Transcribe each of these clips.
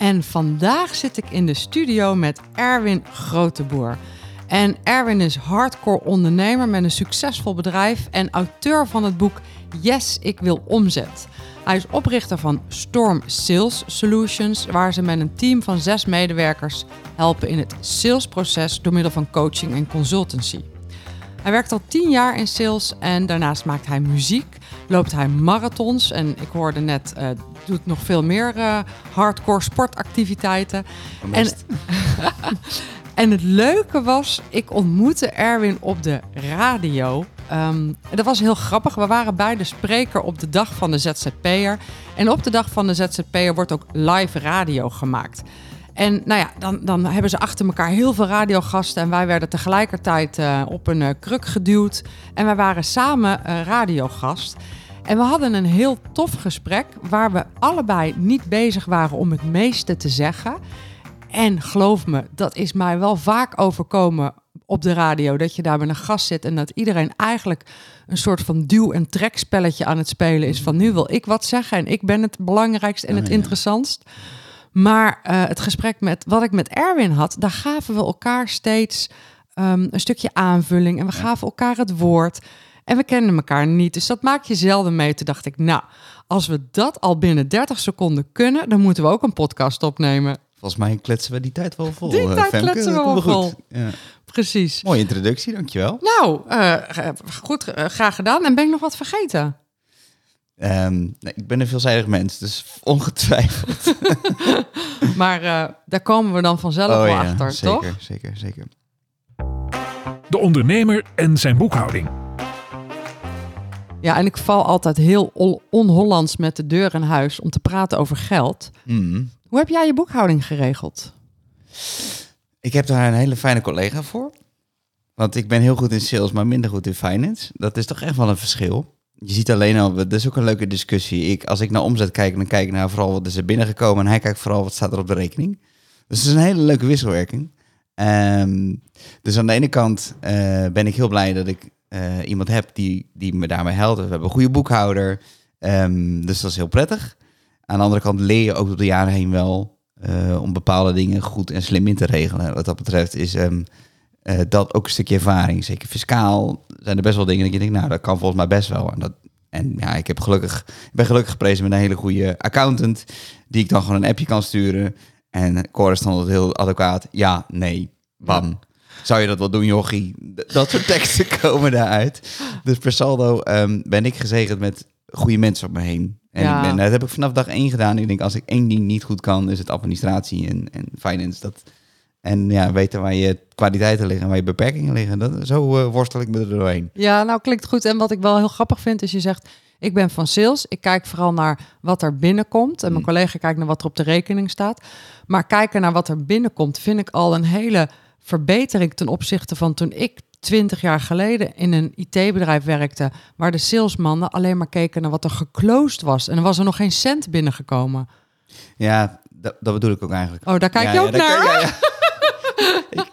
En vandaag zit ik in de studio met Erwin Groteboer. En Erwin is hardcore ondernemer met een succesvol bedrijf en auteur van het boek Yes, ik wil omzet. Hij is oprichter van Storm Sales Solutions, waar ze met een team van zes medewerkers helpen in het salesproces door middel van coaching en consultancy. Hij werkt al tien jaar in sales en daarnaast maakt hij muziek, loopt hij marathons en ik hoorde net, uh, doet nog veel meer uh, hardcore sportactiviteiten. En, en het leuke was, ik ontmoette Erwin op de radio. Um, dat was heel grappig. We waren beide spreker op de dag van de ZZP'er. En op de dag van de ZZP'er wordt ook live radio gemaakt. En nou ja, dan, dan hebben ze achter elkaar heel veel radiogasten. En wij werden tegelijkertijd uh, op een uh, kruk geduwd. En wij waren samen uh, radiogast. En we hadden een heel tof gesprek waar we allebei niet bezig waren om het meeste te zeggen. En geloof me, dat is mij wel vaak overkomen op de radio. Dat je daar met een gast zit en dat iedereen eigenlijk een soort van duw- en trekspelletje aan het spelen is. Van nu wil ik wat zeggen en ik ben het belangrijkst en het ja. interessantst. Maar uh, het gesprek met wat ik met Erwin had, daar gaven we elkaar steeds um, een stukje aanvulling en we gaven elkaar het woord. En we kenden elkaar niet, dus dat maak je zelden mee. Toen dacht ik, nou, als we dat al binnen 30 seconden kunnen, dan moeten we ook een podcast opnemen. Volgens mij kletsen we die tijd wel vol. Die tijd Femke. kletsen we wel vol. Ja. Precies. Mooie introductie, dankjewel. Nou, uh, goed, uh, graag gedaan. En ben ik nog wat vergeten? Um, nee, ik ben een veelzijdig mens, dus ongetwijfeld. maar uh, daar komen we dan vanzelf oh, wel ja, achter, zeker, toch? Zeker, zeker. De ondernemer en zijn boekhouding. Ja, en ik val altijd heel on-Hollands met de deur in huis om te praten over geld. Mm. Hoe heb jij je boekhouding geregeld? Ik heb daar een hele fijne collega voor. Want ik ben heel goed in sales, maar minder goed in finance. Dat is toch echt wel een verschil. Je ziet alleen al, dat is ook een leuke discussie. Ik, als ik naar omzet kijk, dan kijk ik naar vooral wat is er binnengekomen. En hij kijkt vooral wat staat er op de rekening. Dus het is een hele leuke wisselwerking. Um, dus aan de ene kant uh, ben ik heel blij dat ik uh, iemand heb die, die me daarmee helpt. We hebben een goede boekhouder. Um, dus dat is heel prettig. Aan de andere kant leer je ook door de jaren heen wel uh, om bepaalde dingen goed en slim in te regelen. Wat dat betreft is um, uh, dat ook een stukje ervaring. Zeker fiscaal zijn er best wel dingen dat je denkt, nou, dat kan volgens mij best wel. En, dat, en ja, ik, heb gelukkig, ik ben gelukkig geprezen met een hele goede accountant, die ik dan gewoon een appje kan sturen. En Cor dan altijd heel adequaat. Ja, nee, bam. Zou je dat wel doen, jochie? Dat soort teksten komen daaruit. Dus per saldo um, ben ik gezegend met goede mensen om me heen. En ja. ik ben, dat heb ik vanaf dag één gedaan. Ik denk, als ik één ding niet goed kan, is het administratie en, en finance. Dat, en ja, weten waar je kwaliteiten liggen, waar je beperkingen liggen. Dat, zo uh, worstel ik me er doorheen. Ja, nou klinkt goed. En wat ik wel heel grappig vind, is je zegt... Ik ben van sales. Ik kijk vooral naar wat er binnenkomt. En mijn mm. collega kijkt naar wat er op de rekening staat. Maar kijken naar wat er binnenkomt, vind ik al een hele verbetering ten opzichte van toen ik 20 jaar geleden in een IT-bedrijf werkte, waar de salesmannen alleen maar keken naar wat er geclosed was. En er was er nog geen cent binnengekomen. Ja, dat, dat bedoel ik ook eigenlijk. Oh, daar kijk ja, je ook ja, naar? Ja,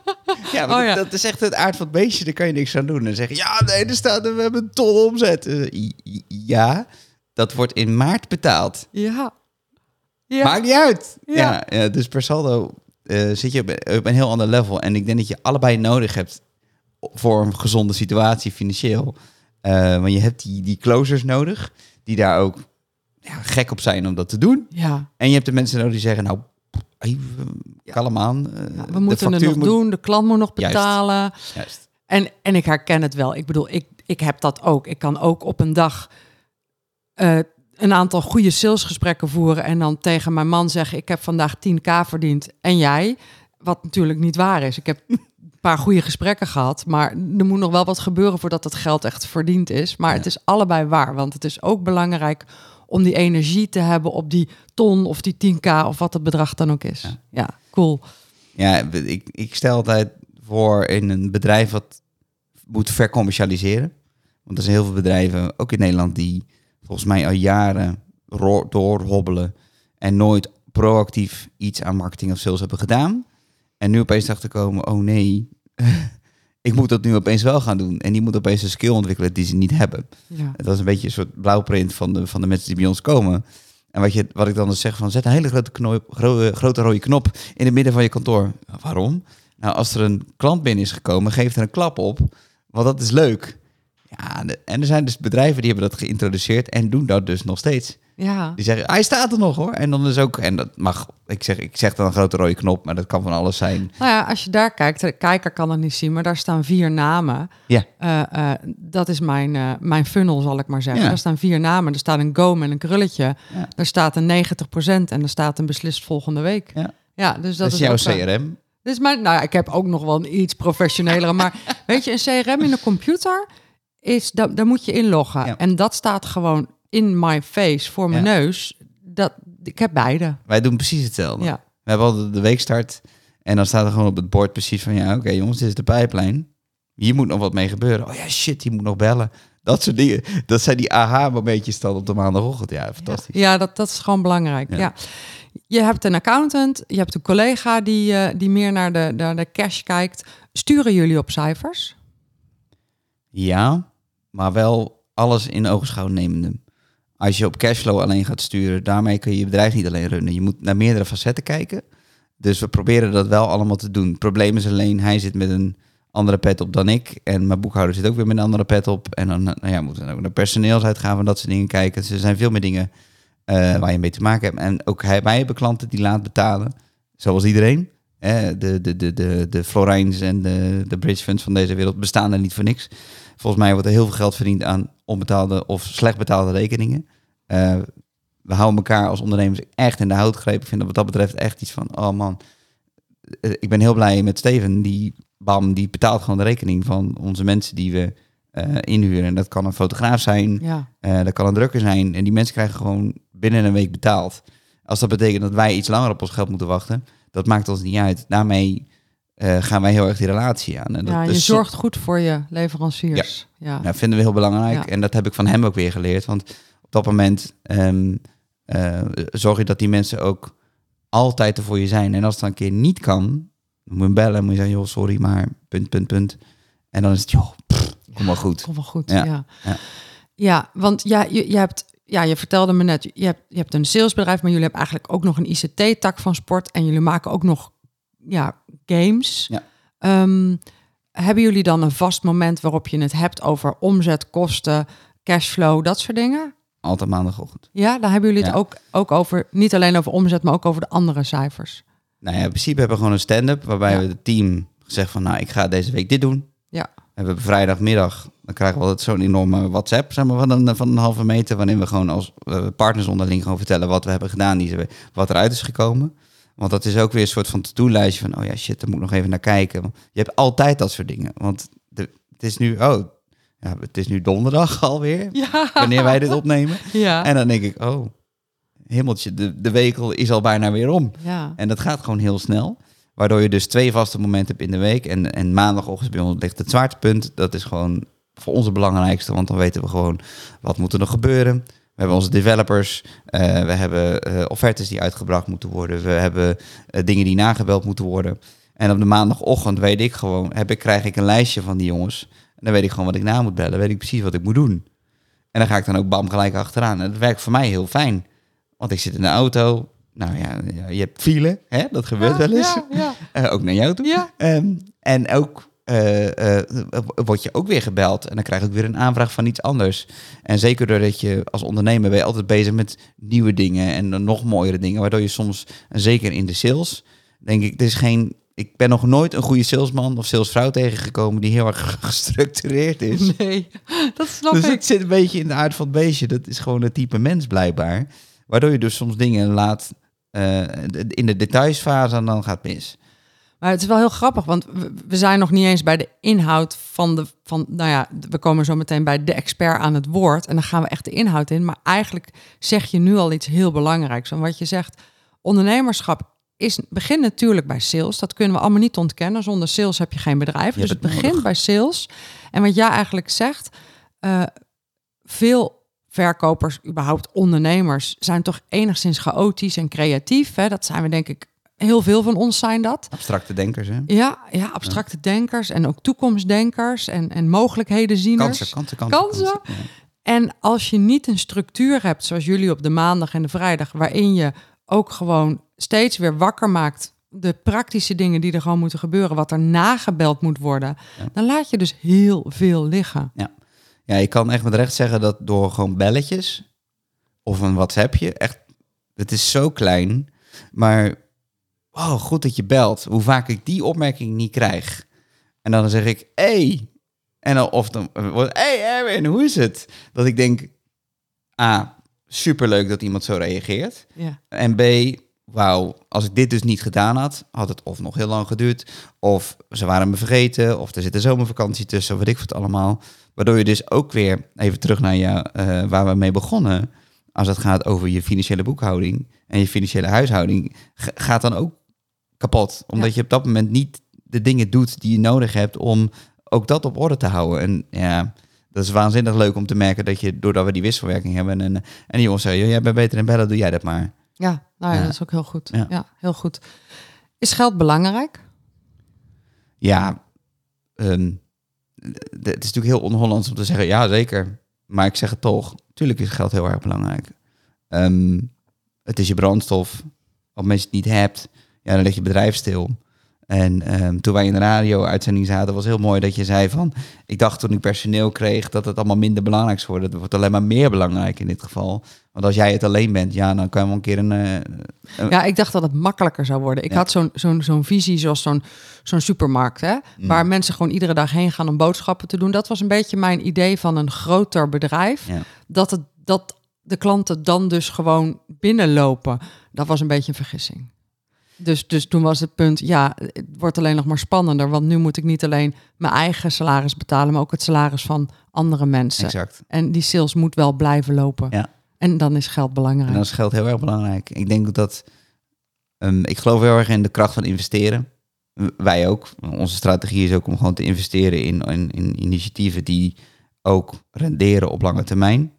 ja, oh, ja. dat is echt het aard van het beestje. Daar kan je niks aan doen. En zeggen, ja, nee, er staat, we hebben een ton omzet. Uh, ja, dat wordt in maart betaald. Ja. ja. Maakt niet uit. Ja. ja dus per saldo uh, zit je op, op, een heel ander level. En ik denk dat je allebei nodig hebt voor een gezonde situatie financieel. Uh, want je hebt die, die closers nodig, die daar ook ja, gek op zijn om dat te doen. Ja. En je hebt de mensen nodig die zeggen, nou, kalm aan. Uh, ja, we moeten het nog moet... doen, de klant moet nog betalen. Juist. Juist. En, en ik herken het wel. Ik bedoel, ik, ik heb dat ook. Ik kan ook op een dag een aantal goede salesgesprekken voeren en dan tegen mijn man zeggen: Ik heb vandaag 10k verdiend en jij. Wat natuurlijk niet waar is. Ik heb een paar goede gesprekken gehad, maar er moet nog wel wat gebeuren voordat het geld echt verdiend is. Maar ja. het is allebei waar, want het is ook belangrijk om die energie te hebben op die ton of die 10k of wat het bedrag dan ook is. Ja. Ja, cool. Ja, ik, ik stel altijd voor in een bedrijf wat moet vercommercialiseren. Want er zijn heel veel bedrijven, ook in Nederland, die volgens mij al jaren doorhobbelen en nooit proactief iets aan marketing of sales hebben gedaan. En nu opeens dachten komen, oh nee, ik moet dat nu opeens wel gaan doen. En die moet opeens een skill ontwikkelen die ze niet hebben. Ja. Dat is een beetje een soort blauwprint van de, van de mensen die bij ons komen. En wat, je, wat ik dan dus zeg van, zet een hele grote, gro- grote rode knop in het midden van je kantoor. Waarom? Nou, als er een klant binnen is gekomen, geef er een klap op. Want dat is leuk. Ja, en er zijn dus bedrijven die hebben dat geïntroduceerd en doen dat dus nog steeds. ja. Die zeggen, hij staat er nog hoor. En dan is ook, en dat mag, ik zeg, ik zeg dan een grote rode knop, maar dat kan van alles zijn. Nou ja, als je daar kijkt, de kijker kan het niet zien, maar daar staan vier namen. Ja, Eh, eh, dat is mijn, eh, mijn funnel, zal ik maar zeggen. Ja. Daar staan vier namen. Er staat een go met een krulletje. Ja. Er staat een 90% en er staat een beslist volgende week. Ja. Ja, dus dat, dat, is jouw CRM. Dus maar, nou ja, ik heb ook nog wel een iets professionelere. maar weet je, een CRM in de computer is, daar, daar moet je inloggen. Ja. En dat staat gewoon in my face voor mijn Ja. neus. Dat, ik heb beide. Wij doen precies hetzelfde. Ja. We hebben altijd de weekstart en dan staat er gewoon op het bord precies van, ja oké jongens, dit is de pijplijn. Hier moet nog wat mee gebeuren. Oh ja, shit, die moet nog bellen. Dat soort dingen. Dat zijn die aha-momentjes dan op de maandagochtend. Ja, fantastisch. Ja, dat, dat is gewoon belangrijk. Ja. Ja. Je hebt een accountant, je hebt een collega die, eh, die meer naar de, naar de cash kijkt. Sturen jullie op cijfers? Ja, maar wel alles in ogenschouw nemende. Als je op cashflow alleen gaat sturen, daarmee kun je je bedrijf niet alleen runnen. Je moet naar meerdere facetten kijken. Dus we proberen dat wel allemaal te doen. Probleem is alleen, hij zit met een andere pet op dan ik. En mijn boekhouder zit ook weer met een andere pet op. En dan nou ja, moeten we ook naar personeelsuitgaven en dat soort dingen kijken. Dus er zijn veel meer dingen eh, waar je mee te maken hebt. En ook hij, wij hebben klanten die laat betalen, zoals iedereen. De, de, de, de, de Florijns en de, de bridge funds van deze wereld bestaan er niet voor niks. Volgens mij wordt er heel veel geld verdiend aan onbetaalde of slecht betaalde rekeningen. Eh, we houden elkaar als ondernemers echt in de houtgreep. Ik vind dat wat dat betreft echt iets van, oh man, eh, ik ben heel blij met Steven. Die, bam, die betaalt gewoon de rekening van onze mensen die we eh, inhuren. En dat kan een fotograaf zijn, Ja. dat kan een drukker zijn. En die mensen krijgen gewoon binnen een week betaald. Als dat betekent dat wij iets langer op ons geld moeten wachten, dat maakt ons niet uit. Daarmee eh, gaan wij heel erg die relatie aan. En dat ja, je zorgt goed voor je leveranciers. Ja. ja, vinden we heel belangrijk. Ja. En dat heb ik van hem ook weer geleerd. Want op dat moment ehm, eh, zorg je dat die mensen ook altijd er voor je zijn. En als het dan een keer niet kan, moet je bellen. Moet je zeggen, joh, sorry, maar punt, punt, punt. En dan is het, joh, pff, kom wel goed. Komt wel goed, Ja. ja. Ja. Ja, want ja, je, je hebt, ja, je vertelde me net, je hebt, je hebt een salesbedrijf, maar jullie hebben eigenlijk ook nog een ICT-tak van sport en jullie maken ook nog ja, games. Ja. Ehm, hebben jullie dan een vast moment waarop je het hebt over omzet, kosten, cashflow, dat soort dingen? Altijd maandagochtend. Ja, dan hebben jullie het Ja. ook, ook over, niet alleen over omzet, maar ook over de andere cijfers. Nou ja, in principe hebben we gewoon een stand-up waarbij Ja. we het team gezegd van, nou, ik ga deze week dit doen. We hebben vrijdagmiddag, dan krijgen we altijd zo'n enorme WhatsApp, zeg maar, van een, van een halve meter, waarin we gewoon als eh, partners onderling gewoon vertellen wat we hebben gedaan, die, wat eruit is gekomen. Want dat is ook weer een soort van to-do-lijstje van, oh ja, shit, daar moet ik nog even naar kijken. Je hebt altijd dat soort dingen. Want de, het is nu, oh, ja, het is nu donderdag alweer, Ja. wanneer wij dit opnemen. Ja. En dan denk ik, oh, hemeltje, de, de week is al bijna weer om. ja. En dat gaat gewoon heel snel. Waardoor je dus twee vaste momenten hebt in de week. En, en maandagochtend bij ons ligt het zwaartepunt. Dat is gewoon voor ons het belangrijkste. Want dan weten we gewoon wat moet er nog gebeuren. We hebben onze developers. eh, we hebben eh, offertes die uitgebracht moeten worden. We hebben eh, dingen die nagebeld moeten worden. En op de maandagochtend weet ik gewoon, heb ik, krijg ik een lijstje van die jongens. En dan weet ik gewoon wat ik na moet bellen. weet ik precies wat ik moet doen. En dan ga ik dan ook bam gelijk achteraan. En dat werkt voor mij heel fijn. Want ik zit in de auto. Nou ja, je hebt file, hè? dat gebeurt wel eens. Ja, ja. Eh, ook naar jou toe. Ehm, en ook eh, word je ook weer gebeld. En dan krijg ik weer een aanvraag van iets anders. En zeker doordat je als ondernemer ben je altijd bezig met nieuwe dingen en dan nog mooiere dingen. Waardoor je soms, zeker in de sales, denk ik, er is geen. Ik ben nog nooit een goede salesman of salesvrouw tegengekomen die heel erg gestructureerd is. Nee, dat snap Dus ik. het zit een beetje in de aard van het beestje. Dat is gewoon het type mens blijkbaar. Waardoor je dus soms dingen laat eh, in de detailsfase en dan gaat het mis. Maar het is wel heel grappig, want we, zijn nog niet eens bij de inhoud van de, van, nou ja, we komen zo meteen bij de expert aan het woord en dan gaan we echt de inhoud in. Maar eigenlijk zeg je nu al iets heel belangrijks. Want wat je zegt, ondernemerschap is, begint natuurlijk bij sales. Dat kunnen we allemaal niet ontkennen. Zonder sales heb je geen bedrijf. Je dus het het begint bij sales. En wat jij eigenlijk zegt, eh, veel verkopers, überhaupt ondernemers, zijn toch enigszins chaotisch en creatief. Hè? Dat zijn we denk ik, heel veel van ons zijn dat. Abstracte denkers, hè? Ja, ja abstracte denkers en ook toekomstdenkers en, en mogelijkheden zieners. Kansen, kansen, kansen. Kansen? Ja. En als je niet een structuur hebt, zoals jullie op de maandag en de vrijdag, waarin je ook gewoon steeds weer wakker maakt de praktische dingen die er gewoon moeten gebeuren, wat er nagebeld moet worden, dan laat je dus heel veel liggen. Ja, je kan echt met recht zeggen dat door gewoon belletjes of een WhatsAppje, echt, het is zo klein, maar wow, goed dat je belt. Hoe vaak ik die opmerking niet krijg. En dan zeg ik, hey. En dan, of dan wordt, hey Erwin, hoe is het? Dat ik denk, A, superleuk dat iemand zo reageert. Ja. En B, wauw, als ik dit dus niet gedaan had, had het of nog heel lang geduurd, of ze waren me vergeten, of er zit een zomervakantie tussen, of weet ik wat allemaal. Waardoor je dus ook weer, even terug naar je, eh, waar we mee begonnen, als het gaat over je financiële boekhouding en je financiële huishouding, gaat dan ook kapot. Omdat Ja. je op dat moment niet de dingen doet die je nodig hebt om ook dat op orde te houden. En ja, dat is waanzinnig leuk om te merken dat je, doordat we die wisselwerking hebben, en, en die jongens zeggen, "Joh, jij bent beter in bellen, doe jij dat maar. Ja, nou ja, Ja. dat is ook heel goed. Ja. Ja. heel goed. Is geld belangrijk? Ja, ehm, het is natuurlijk heel on-Hollands om te zeggen, ja zeker. Maar ik zeg het toch, tuurlijk is geld heel erg belangrijk. Ehm, het is je brandstof. Als mensen het niet hebt, ja, dan leg je bedrijf stil. En ehm, toen wij in de radio-uitzending zaten, was heel mooi dat je zei van... Ik dacht toen ik personeel kreeg dat het allemaal minder belangrijk zou worden. Het wordt alleen maar meer belangrijk in dit geval. Want als jij het alleen bent, ja, dan kan je wel een keer een... eh, een- Ja, ik dacht dat het makkelijker zou worden. Ik Ja. had zo'n zo'n zo'n visie zoals zo'n zo'n supermarkt, hè, Mm. waar mensen gewoon iedere dag heen gaan om boodschappen te doen. Dat was een beetje mijn idee van een groter bedrijf. Ja. Dat, het, dat de klanten dan dus gewoon binnenlopen. Dat was een beetje een vergissing. Dus, dus toen was het punt, ja, het wordt alleen nog maar spannender. Want nu moet ik niet alleen mijn eigen salaris betalen, maar ook het salaris van andere mensen. exact. En die sales moet wel blijven lopen. Ja. En dan is geld belangrijk. En dan is geld heel erg belangrijk. Ik denk dat. ehm, ik geloof heel erg in de kracht van investeren. Wij ook. Onze strategie is ook om gewoon te investeren in, in, in initiatieven die ook renderen op lange termijn.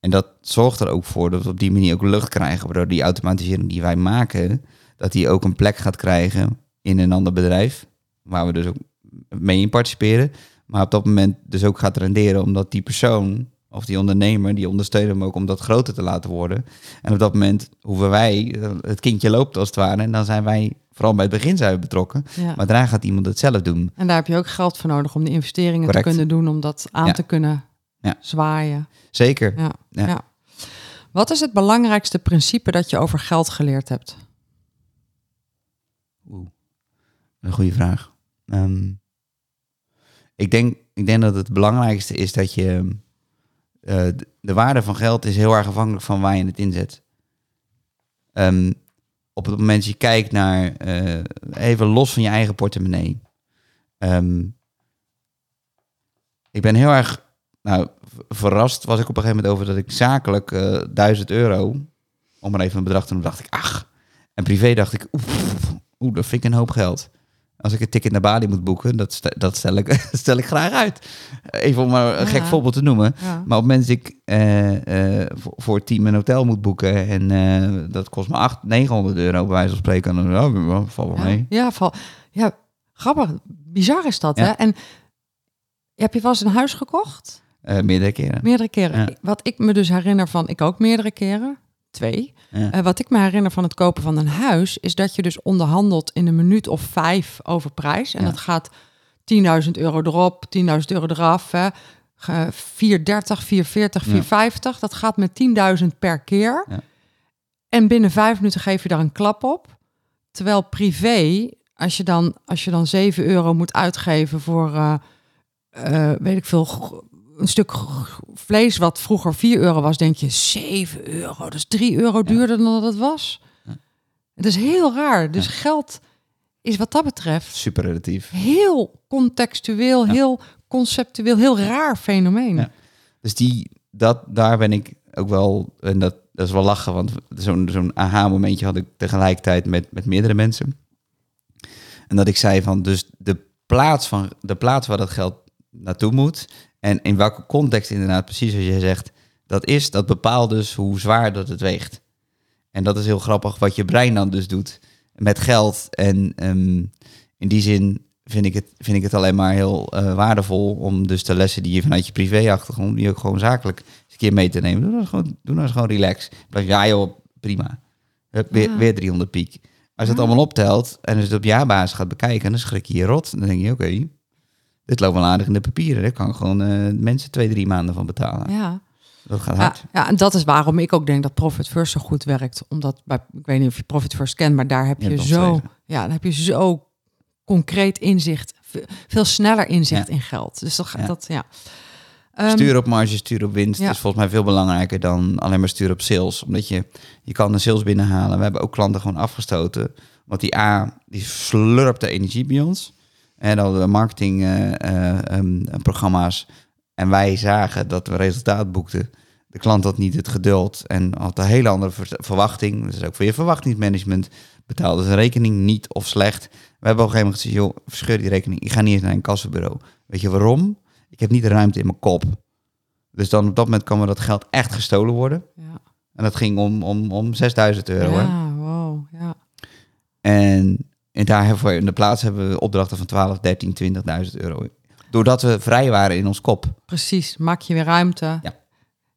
En dat zorgt er ook voor dat we op die manier ook lucht krijgen. Waardoor die automatisering die wij maken, dat die ook een plek gaat krijgen in een ander bedrijf. Waar we dus ook mee in participeren. Maar op dat moment dus ook gaat renderen, omdat die persoon of die ondernemer, die ondersteunen hem ook om dat groter te laten worden. En op dat moment hoeven wij, het kindje loopt als het ware, en dan zijn wij, vooral bij het begin zijn we betrokken. Ja. Maar daarna gaat iemand het zelf doen. En daar heb je ook geld voor nodig om de investeringen Correct. te kunnen doen, om dat aan Ja. te kunnen Ja. zwaaien. Zeker. Ja. Wat is het belangrijkste principe dat je over geld geleerd hebt? Oeh, een goede vraag. Ehm, ik, denk, ik denk dat het belangrijkste is dat je... eh, de, de waarde van geld is heel erg afhankelijk van waar je het inzet. Ehm, op het moment dat je kijkt naar... eh, even los van je eigen portemonnee. Ehm, ik ben heel erg... Nou, verrast was ik op een gegeven moment over dat ik zakelijk eh 1000 euro... om maar even een bedrag te noemen, dacht ik, ach... En privé dacht ik, oeh, dat vind ik een hoop geld. Als ik een ticket naar Bali moet boeken, dat, st- dat stel, ik, stel ik graag uit. Even om maar een Ja. gek voorbeeld te noemen. Ja. Maar op het moment dat ik eh, eh, voor, het team een hotel moet boeken en eh, dat kost me 800, 900 euro bij wijze van spreken, dan oh, valt wel Ja, mee. ja, val, ja, grappig. Bizar is dat, hè? En heb je wel eens een huis gekocht? Meerdere keren. Meerdere keren. Wat ik me dus herinner van, ik ook meerdere keren, twee. Ja. Eh, wat ik me herinner van het kopen van een huis, is dat je dus onderhandelt in een minuut of vijf over prijs. En Ja. dat gaat 10.000 euro erop, 10.000 euro eraf. Hè. Ge- 430, 440, Ja. 450. Dat gaat met 10.000 per keer. Ja. En binnen vijf minuten geef je daar een klap op. Terwijl privé, als je dan, als je dan 7 euro moet uitgeven voor, eh, eh, weet ik veel, een stuk vlees wat vroeger 4 euro was, denk je 7 euro. Is 3 euro duurder dan dat het was. Het is heel raar. Dus geld is wat dat betreft Super relatief. heel contextueel, heel conceptueel, heel raar fenomeen. Dus die, dat, daar ben ik ook wel, en dat, dat is wel lachen, want zo'n zo'n aha-momentje had ik tegelijkertijd met, met meerdere mensen. En dat ik zei van, dus de plaats, van, de plaats waar dat geld naartoe moet, en in welke context inderdaad, precies als je zegt, dat is, dat bepaalt dus hoe zwaar dat het weegt. En dat is heel grappig wat je brein dan dus doet met geld. En ehm, in die zin vind ik, het, vind ik het alleen maar heel eh, waardevol om dus de lessen die je vanuit je privé-achtergrond, die ook gewoon zakelijk eens een keer mee te nemen. Doe nou eens gewoon, doe nou eens gewoon relax. Blijf, ja joh, prima. Weer, Ja. weer 300 piek. Als je het Ja. allemaal optelt en als je het op jaarbasis gaat bekijken, dan schrik je je rot. Dan denk je, oké, dit loopt wel aardig in de papieren. Daar kan gewoon eh, mensen twee, drie maanden van betalen. Ja. Dat gaat Ja, hard. ja, en dat is waarom ik ook denk dat Profit First zo goed werkt. Omdat, bij, ik weet niet of je Profit First kent, maar daar heb Je zo, ja, dan heb je zo concreet inzicht, ve- veel sneller inzicht Ja. in geld. Dus dat, gaat Ja. dat ja. Ehm, Stuur op marge, stuur op winst ja. is volgens mij veel belangrijker dan alleen maar sturen op sales. Omdat je, je kan de sales binnenhalen. We hebben ook klanten gewoon afgestoten. Want die A, die slurpt de energie bij ons. En dan de marketing eh, eh, ehm. En wij zagen dat we resultaat boekten. De klant had niet het geduld en had een hele andere ver- verwachting. Dus ook voor je verwachtingsmanagement betaalde zijn rekening niet of slecht. We hebben op een gegeven moment gezegd, joh, verscheur die rekening. Ik ga niet eens naar een kassenbureau. Weet je waarom? Ik heb niet de ruimte in mijn kop. Dus dan op dat moment kan me dat geld echt gestolen worden. ja. En dat ging om, om, om 6000 euro. hè. ja, wow, ja. En, en daar hebben we in de plaats hebben we opdrachten van 12, 13, 20.000 euro. Doordat we vrij waren in ons kop. Precies, maak je weer ruimte. Ja.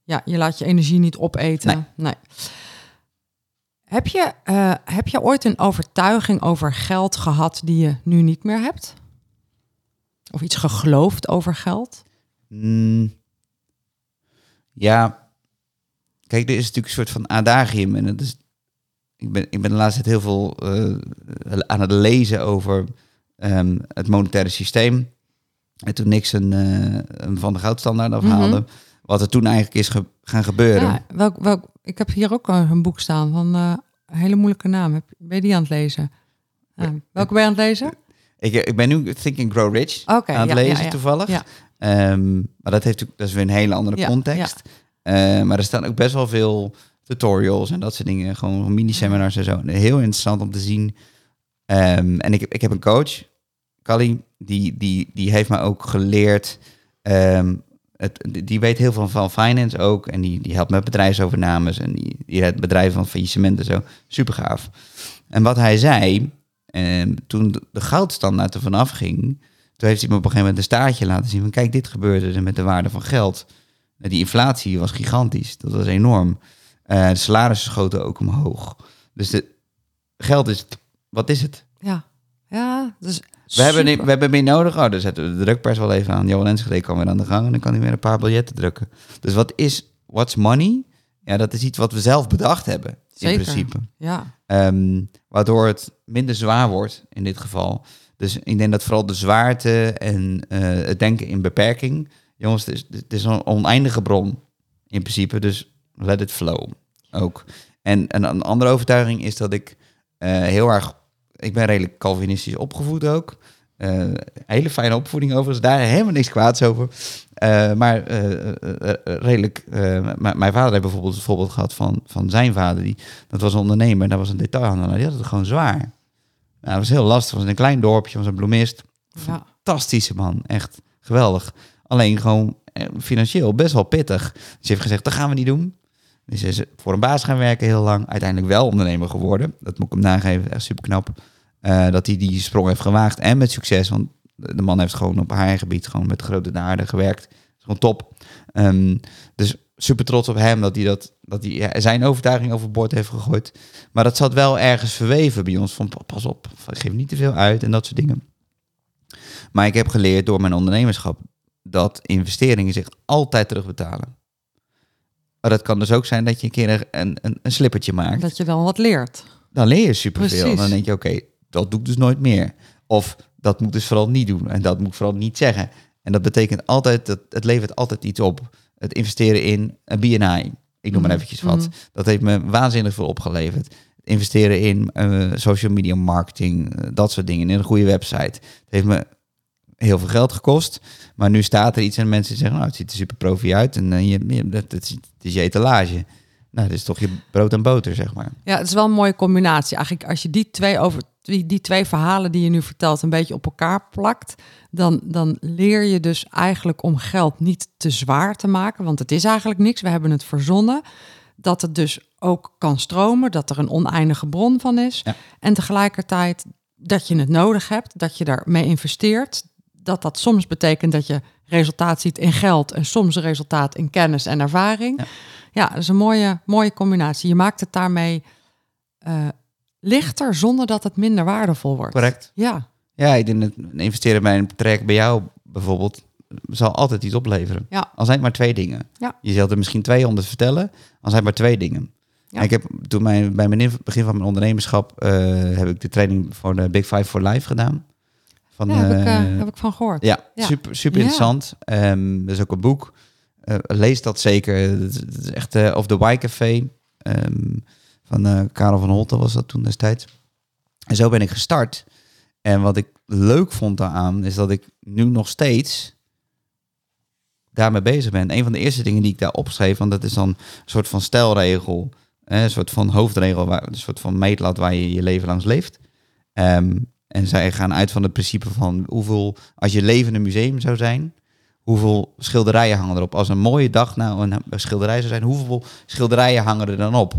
Ja, je laat je energie niet opeten. Nee. Heb, je, eh, heb je ooit een overtuiging over geld gehad die je nu niet meer hebt? Of iets geloofd over geld? Mm, ja, kijk, er is natuurlijk een soort van adagium. En dat is, ik, ben, ik ben de laatste tijd heel veel eh, aan het lezen over ehm, het monetaire systeem. En toen Nixon eh, hem van de goudstandaard afhaalde, Mhm. wat er toen eigenlijk is ge- gaan gebeuren. Ja, welk, welk, ik heb hier ook een boek staan van eh, een hele moeilijke naam. Heb, ben je die aan het lezen? Ja, welke ben je aan het lezen? Ik, ik ben nu Think and Grow Rich Oké, aan het ja, lezen toevallig. Ehm, maar dat, heeft, dat is weer een hele andere context. Eh, maar er staan ook best wel veel tutorials en dat soort dingen. Gewoon mini-seminars en zo. Heel interessant om te zien. Ehm, en ik, ik heb een coach, Kali, die, die, die heeft me ook geleerd. ehm, het, die weet heel veel van finance ook. En die, die helpt met bedrijfsovernames. En die, die redt bedrijven van faillissement en zo. Super gaaf. En wat hij zei, ehm, toen de, de goudstandaard er vanaf ging... toen heeft hij me op een gegeven moment een staartje laten zien... van kijk, dit gebeurde er met de waarde van geld. Die inflatie was gigantisch. Dat was enorm. Eh, de salarissen schoten ook omhoog. Dus de, geld is... Wat is het? Ja, ja dus We hebben, we hebben meer nodig. Oh, dan zetten we de drukpers wel even aan. Johan Enschede kan weer aan de gang en dan kan hij weer een paar biljetten drukken. Dus wat is what's money? Ja, dat is iets wat we zelf bedacht hebben, in principe. Ja, Ehm, waardoor het minder zwaar wordt in dit geval. Dus ik denk dat vooral de zwaarte en eh, het denken in beperking. Jongens, het is, het is een oneindige bron in principe. Dus let it flow ook. En, en een andere overtuiging is dat ik eh, heel erg... Ik ben redelijk Calvinistisch opgevoed ook. Eh, hele fijne opvoeding overigens. Daar helemaal niks kwaads over. Eh, maar redelijk... mijn vader heeft bijvoorbeeld het voorbeeld gehad van, van zijn vader. Die, dat was een ondernemer. Dat was een detailhandelaar. Die had het gewoon zwaar. Nou, dat was heel lastig. Was in een klein dorpje. was een bloemist fantastische man. Echt geweldig. Alleen gewoon financieel best wel pittig. Dus hij heeft gezegd, dat gaan we niet doen. Dus is voor een baas gaan werken heel lang. Uiteindelijk wel ondernemer geworden. Dat moet ik hem nageven. Echt super knap. dat hij die sprong heeft gewaagd. En met succes. Want de man heeft gewoon op haar gebied gewoon met grote naarden gewerkt. Is gewoon top. Ehm, dus super trots op hem dat hij, dat, dat hij zijn overtuiging overboord heeft gegooid. Maar dat zat wel ergens verweven bij ons. Van pas op, geef niet te veel uit en dat soort dingen. Maar ik heb geleerd door mijn ondernemerschap dat investeringen zich altijd terugbetalen. Maar dat kan dus ook zijn dat je een keer een, een, een slippertje maakt. Dat je dan wat leert. Dan leer je superveel. Precies. Dan denk je, oké, dat doe ik dus nooit meer. Of dat moet dus vooral niet doen. En dat moet ik vooral niet zeggen. En dat betekent altijd, dat het levert altijd iets op. Het investeren in een BNI. Ik noem maar Mhm. eventjes wat. Mhm. Dat heeft me waanzinnig veel opgeleverd. Investeren in eh, social media marketing, eh, dat soort dingen, in een goede website. Het heeft me heel veel geld gekost, maar nu staat er iets en mensen zeggen, nou, het ziet er super profi uit en eh, je, je, dat, het, is, het is je etalage. Nou, dat is toch je brood en boter, zeg maar. Ja, het is wel een mooie combinatie. Eigenlijk als je die twee, over, die, die twee verhalen die je nu vertelt een beetje op elkaar plakt, dan, dan leer je dus eigenlijk om geld niet te zwaar te maken, want het is eigenlijk niks. We hebben het verzonnen. Dat het dus ook kan stromen, dat er een oneindige bron van is. Ja. En tegelijkertijd dat je het nodig hebt, dat je daarmee investeert. Dat dat soms betekent dat je resultaat ziet in geld en soms resultaat in kennis en ervaring. Ja. Ja, dat is een mooie, mooie combinatie. Je maakt het daarmee eh, lichter zonder dat het minder waardevol wordt. Correct. Ja, Ja, ik denk dat investeren bij een traject bij jou bijvoorbeeld zal altijd iets opleveren. Ja. Al zijn het maar twee dingen. Ja. Je zult er misschien 200 vertellen, al zijn het maar twee dingen. Ja. Ik heb toen mijn, bij mijn in- begin van mijn ondernemerschap eh, heb ik de training voor de Big Five for Life gedaan. Van, ja heb, ik, eh, eh, heb ik van gehoord. ja, Ja. super, super Ja. interessant. Ehm er is ook een boek. Eh, lees dat zeker. Het is, echt of the Y Café. ehm, van Karel van Holten was dat toen destijds. En zo ben ik gestart. En wat ik leuk vond daaraan is dat ik nu nog steeds daarmee bezig ben. Een van de eerste dingen die ik daar opschreef, want dat is dan een soort van stelregel, een soort van hoofdregel, een soort van meetlat waar je je leven langs leeft. Ehm, en zij gaan uit van het principe van hoeveel, als je leven een museum zou zijn, hoeveel schilderijen hangen erop? Als een mooie dag nou een schilderij zou zijn, hoeveel schilderijen hangen er dan op?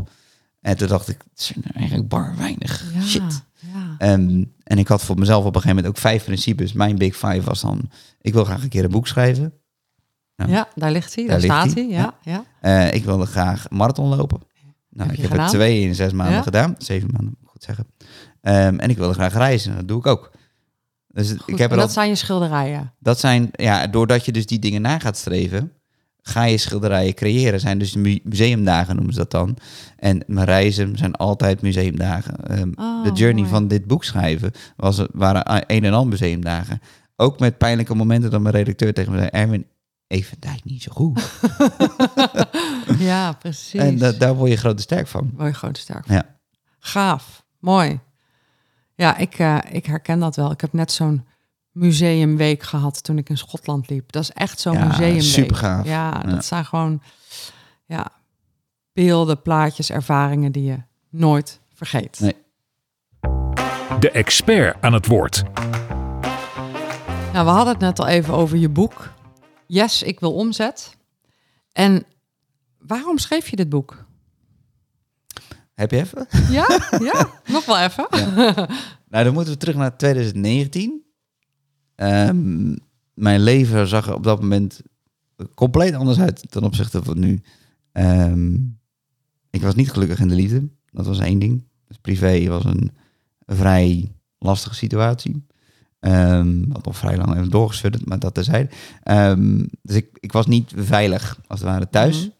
En toen dacht ik, het zijn er eigenlijk bar weinig. Ja, Shit. Ja. Ehm, en ik had voor mezelf op een gegeven moment ook vijf principes. Mijn big five was dan, ik wil graag een keer een boek schrijven. Ja. ja, daar ligt hij. Daar staat hij. Ja, ja. Eh, ik wilde graag marathon lopen. Nou, Heb ik heb er twee in zes maanden gedaan. Zeven maanden, moet ik goed zeggen. Ehm, en ik wilde graag reizen. Dat doe ik ook. Dus Goed, ik heb er dat al, zijn je schilderijen. dat zijn, ja, doordat je dus die dingen na gaat streven, ga je schilderijen creëren. Zijn dus mu- museumdagen noemen ze dat dan. En mijn reizen zijn altijd museumdagen. Ehm, Oh, de journey mooi. van dit boek schrijven was, waren een en al museumdagen. Ook met pijnlijke momenten dat mijn redacteur tegen me zei, Erwin, even tijd niet zo goed. Ja, precies. en da- daar word je grote sterk van. Word je gewoon sterk van. Ja. Gaaf. Mooi. Ja, ik, eh, ik herken dat wel. Ik heb net zo'n museumweek gehad toen ik in Schotland liep. Dat is echt zo'n Ja, museumweek. supergaaf. Ja, Ja. dat zijn gewoon ja, beelden, plaatjes, ervaringen die je nooit vergeet. Nee. De expert aan het woord. Nou, we hadden het net al even over je boek. Yes, ik wil omzet. En waarom schreef je dit boek? Heb je even? Ja, ja, nog wel even. Nou, dan moeten we terug naar 2019. Ehm, mijn leven zag er op dat moment compleet anders uit ten opzichte van nu. Ehm, ik was niet gelukkig in de liefde. Dat was één ding. Dus privé was een vrij lastige situatie. Ehm wat nog vrij lang even doorgesudderd, maar dat terzijde. Ehm dus ik, ik was niet veilig, als het ware, thuis. Mhm.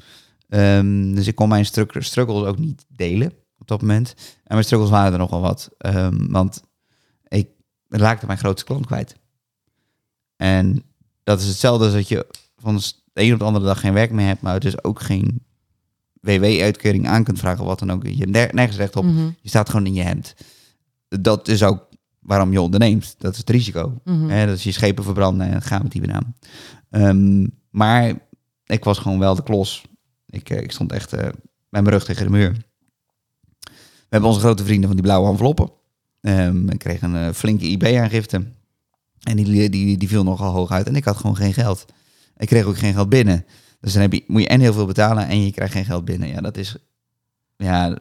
Ehm, dus ik kon mijn strugg- struggles ook niet delen op dat moment. En mijn struggles waren er nogal wat. Ehm, want ik raakte mijn grootste klant kwijt. En dat is hetzelfde als dat je van de een op de andere dag geen werk meer hebt, maar dus ook geen WW-uitkering aan kunt vragen, of wat dan ook. Je ner- nergens recht op. Mhm, Je staat gewoon in je hemd. Dat is ook waarom je onderneemt. Dat is het risico. mhm. Dat is je schepen verbranden en gaan met die banaan. Maar ik was gewoon wel de klos. Ik, eh, ik stond echt eh, met mijn rug tegen de muur. We hebben onze grote vrienden van die blauwe enveloppen. Ehm ik kreeg een eh, flinke IB-aangifte. En die, die, die viel nogal hoog uit. En ik had gewoon geen geld. Ik kreeg ook geen geld binnen. Dus dan heb je, moet je en heel veel betalen en je krijgt geen geld binnen. Ja, dat is... Ja,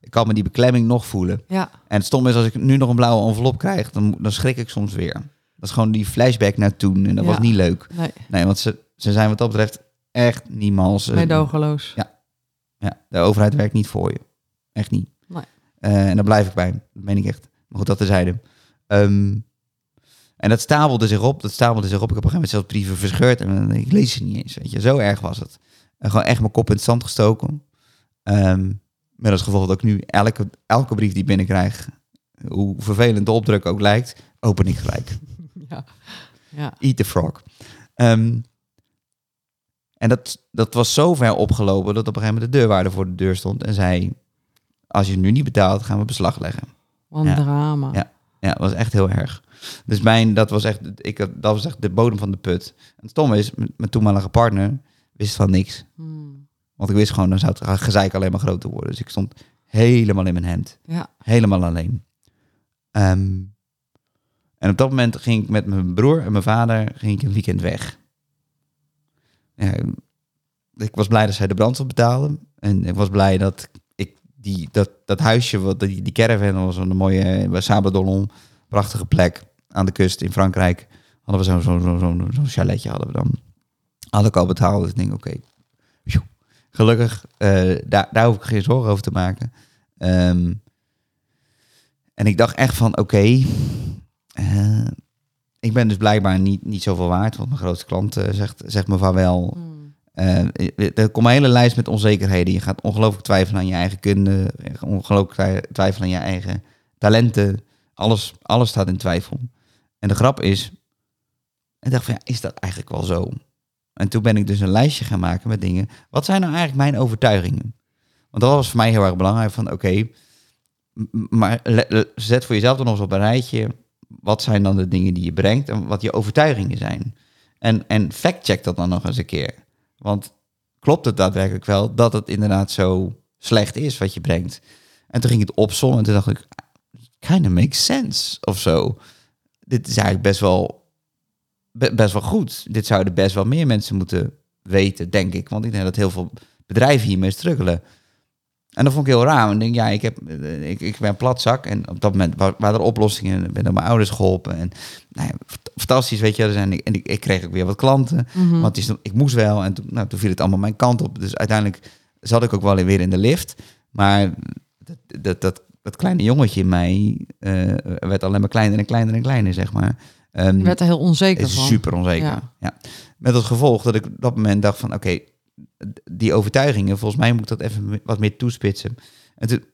ik kan me die beklemming nog voelen. Ja, En het stom is, als ik nu nog een blauwe envelop krijg, dan, dan schrik ik soms weer. Dat is gewoon die flashback naar toen en dat Ja. was niet leuk. nee, Nee, want ze, ze zijn wat dat betreft echt niemals... eh, meedogenloos. ja, de overheid werkt niet voor je. Echt niet. Nee. Eh, en daar blijf ik bij. Dat meen ik echt. Maar goed, dat terzijde. Ehm en dat stapelde zich op. Dat stapelde zich op. Ik heb op een gegeven moment zelfs brieven verscheurd. En ik lees ze niet eens. Weet je. Zo erg was het. En gewoon echt mijn kop in het zand gestoken. Ehm met als gevolg dat ik nu elke, elke brief die ik binnenkrijg... hoe vervelend de opdruk ook lijkt... open ik gelijk. Ja, ja. Eat the frog. Ehm, en dat, dat was zo ver opgelopen dat op een gegeven moment de deurwaarder voor de deur stond en zei: als je nu niet betaalt, gaan we beslag leggen. Wat een Ja. drama. Ja. Ja, dat was echt heel erg. Dus mijn, dat was echt, ik, dat was echt de bodem van de put. En het stomme is, mijn toenmalige partner wist van niks. Hmm. Want ik wist gewoon, dan zou het gezeik alleen maar groter worden. Dus ik stond helemaal in mijn hemd. Ja. Helemaal alleen. Ehm, en op dat moment ging ik met mijn broer en mijn vader ging ik een weekend weg. Ja, ik was blij dat zij de brandstof betaalden. En ik was blij dat ik die, dat, dat huisje, wat, die, die caravan was een mooie bij Sabadolon, prachtige plek aan de kust in Frankrijk. Hadden we zo'n zo, zo, zo, zo'n chaletje hadden we dan. Had ik al betaald. Dus ik denk, oké. Gelukkig, eh, daar, daar hoef ik geen zorgen over te maken. Ehm, en ik dacht echt van, oké, eh, ik ben dus blijkbaar niet, niet zoveel waard. Want mijn grootste klant eh, zegt, zegt me van wel. Hmm. Eh, er komt een hele lijst met onzekerheden. Je gaat ongelooflijk twijfelen aan je eigen kunde. Ongelooflijk twij- twijfelen aan je eigen talenten. Alles, alles staat in twijfel. En de grap is, ik dacht van ja, is dat eigenlijk wel zo? En toen ben ik dus een lijstje gaan maken met dingen. Wat zijn nou eigenlijk mijn overtuigingen? Want dat was voor mij heel erg belangrijk. Van oké, maar zet voor jezelf dan nog eens op een rijtje. Wat zijn dan de dingen die je brengt en wat je overtuigingen zijn? En, en fact-check dat dan nog eens een keer. Want klopt het daadwerkelijk wel dat het inderdaad zo slecht is wat je brengt? En toen ging het opzommen en toen dacht ik, kind of makes sense of zo. Dit is eigenlijk best wel, be- best wel goed. Dit zouden best wel meer mensen moeten weten, denk ik. Want ik denk dat heel veel bedrijven hiermee struggelen. En dat vond ik heel raar. Want ik denk, ja, ik, heb, eh, ik, ik ben platzak. En op dat moment wa- waren er oplossingen. Ik ben door mijn ouders geholpen. En nou ja, fant- fantastisch, weet je. En ik, en ik, ik kreeg ook weer wat klanten. Mhm. Want die stond- ik moest wel. En toen, nou, toen viel het allemaal mijn kant op. Dus uiteindelijk zat ik ook wel weer in de lift. Maar dat, dat, dat, dat kleine jongetje in mij eh, werd alleen maar kleiner en kleiner en kleiner, zeg maar. Je werd er heel onzeker is van. super onzeker. Ja. Ja. Met als gevolg dat ik op dat moment dacht van... oké, die overtuigingen, volgens mij moet ik dat even wat meer toespitsen. En toen,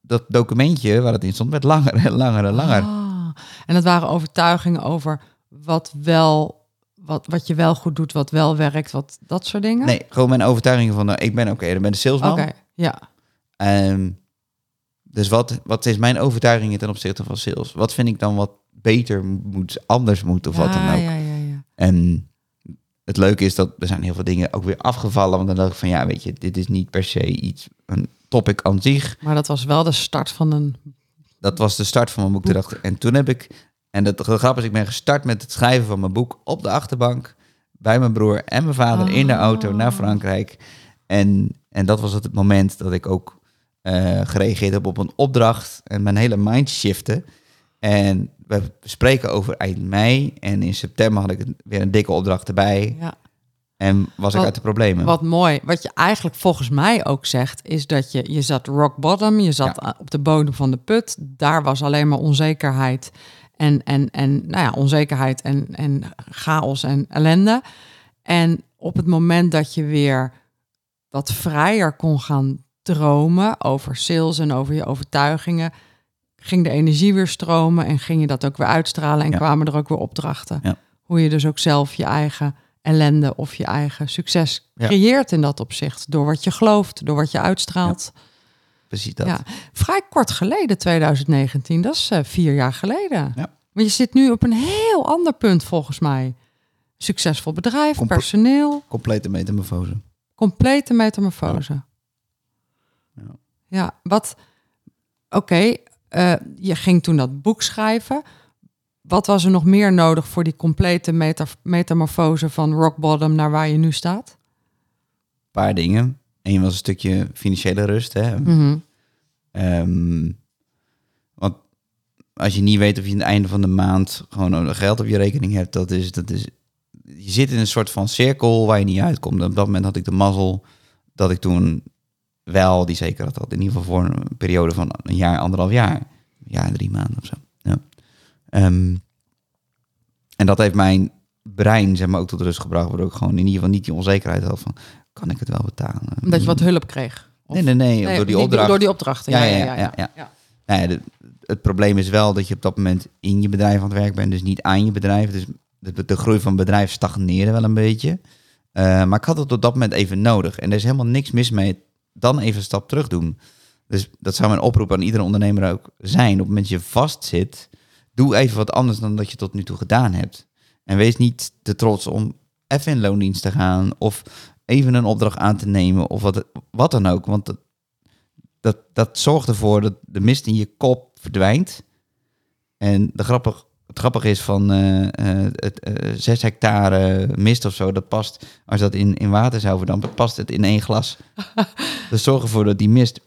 dat documentje waar het in stond, werd langer en langer en langer. Ah, en dat waren overtuigingen over wat wel, wat, wat je wel goed doet, wat wel werkt, wat dat soort dingen. Nee, gewoon mijn overtuigingen van... nou, ik ben oké, dan ben de salesman. Oké, ja. Ehm, dus wat, wat is mijn overtuiging ten opzichte van sales? Wat vind ik dan wat beter moet, anders moet of wat dan ook? ja, ja, ja. En het leuke is dat er zijn heel veel dingen ook weer afgevallen. Want dan dacht ik van ja, weet je, dit is niet per se iets, een topic aan zich. Maar dat was wel de start van een. Dat was de start van mijn boek. Dacht En toen heb ik, en dat de grap is, ik ben gestart met het schrijven van mijn boek op de achterbank. Bij mijn broer en mijn vader in de auto naar Frankrijk. En, en dat was het moment dat ik ook eh, gereageerd heb op een opdracht. En mijn hele mind shifte. En we spreken over eind mei. En in september had ik weer een dikke opdracht erbij. Ja. En was ik uit de problemen. Wat mooi. Wat je eigenlijk volgens mij ook zegt, is dat je, je zat rock bottom, je zat Ja. op de bodem van de put. Daar was alleen maar onzekerheid en, en, en nou ja, onzekerheid en, en chaos en ellende. En op het moment dat je weer wat vrijer kon gaan dromen over sales en over je overtuigingen, ging de energie weer stromen en ging je dat ook weer uitstralen en Ja. kwamen er ook weer opdrachten. Ja. Hoe je dus ook zelf je eigen ellende of je eigen succes Ja. creëert in dat opzicht. Door wat je gelooft, door wat je uitstraalt. Precies dat. Ja. Vrij kort geleden, 2019, dat is eh, vier jaar geleden. Ja. Maar je zit nu op een heel ander punt volgens mij. Succesvol bedrijf, Comple- personeel, Complete metamorfose. complete metamorfose. Ja. Ja, wat... Oké, eh, je ging toen dat boek schrijven. Wat was er nog meer nodig voor die complete meta metamorfose van rock bottom naar waar je nu staat? paar dingen. Eén was een stukje financiële rust. Hè? Mhm. Ehm, want als je niet weet of je aan het einde van de maand gewoon geld op je rekening hebt, dat is, dat is, je zit in een soort van cirkel waar je niet uitkomt. En op dat moment had ik de mazzel dat ik toen wel die zekerheid had. In ieder geval voor een periode van een jaar, anderhalf jaar. Ja, drie maanden of zo. Ja. Ehm, en dat heeft mijn brein zeg maar, ook tot rust gebracht. Waardoor ik gewoon in ieder geval niet die onzekerheid had van, kan ik het wel betalen? Omdat je wat hulp kreeg. Of- Nee, nee, nee. Nee, door die opdracht. Door die opdrachten, ja, ja, ja. ja, ja. Nou ja, de- het probleem is wel dat je op dat moment in je bedrijf aan het werk bent, dus niet aan je bedrijf. Dus de, de groei van het bedrijf stagneerde wel een beetje. Eh, maar ik had het op dat moment even nodig. En er is helemaal niks mis mee dan even een stap terug doen. Dus dat zou mijn oproep aan iedere ondernemer ook zijn. Op het moment dat je vastzit, doe even wat anders dan dat je tot nu toe gedaan hebt. En wees niet te trots om even in loondienst te gaan of even een opdracht aan te nemen of wat, wat dan ook. Want dat, dat, dat zorgt ervoor dat de mist in je kop verdwijnt. En de grappig, het grappige is van eh, eh, het, eh, zes hectare mist of zo, dat past, als dat in, in water zou verdampen, past het in één glas. dus zorg ervoor dat die mist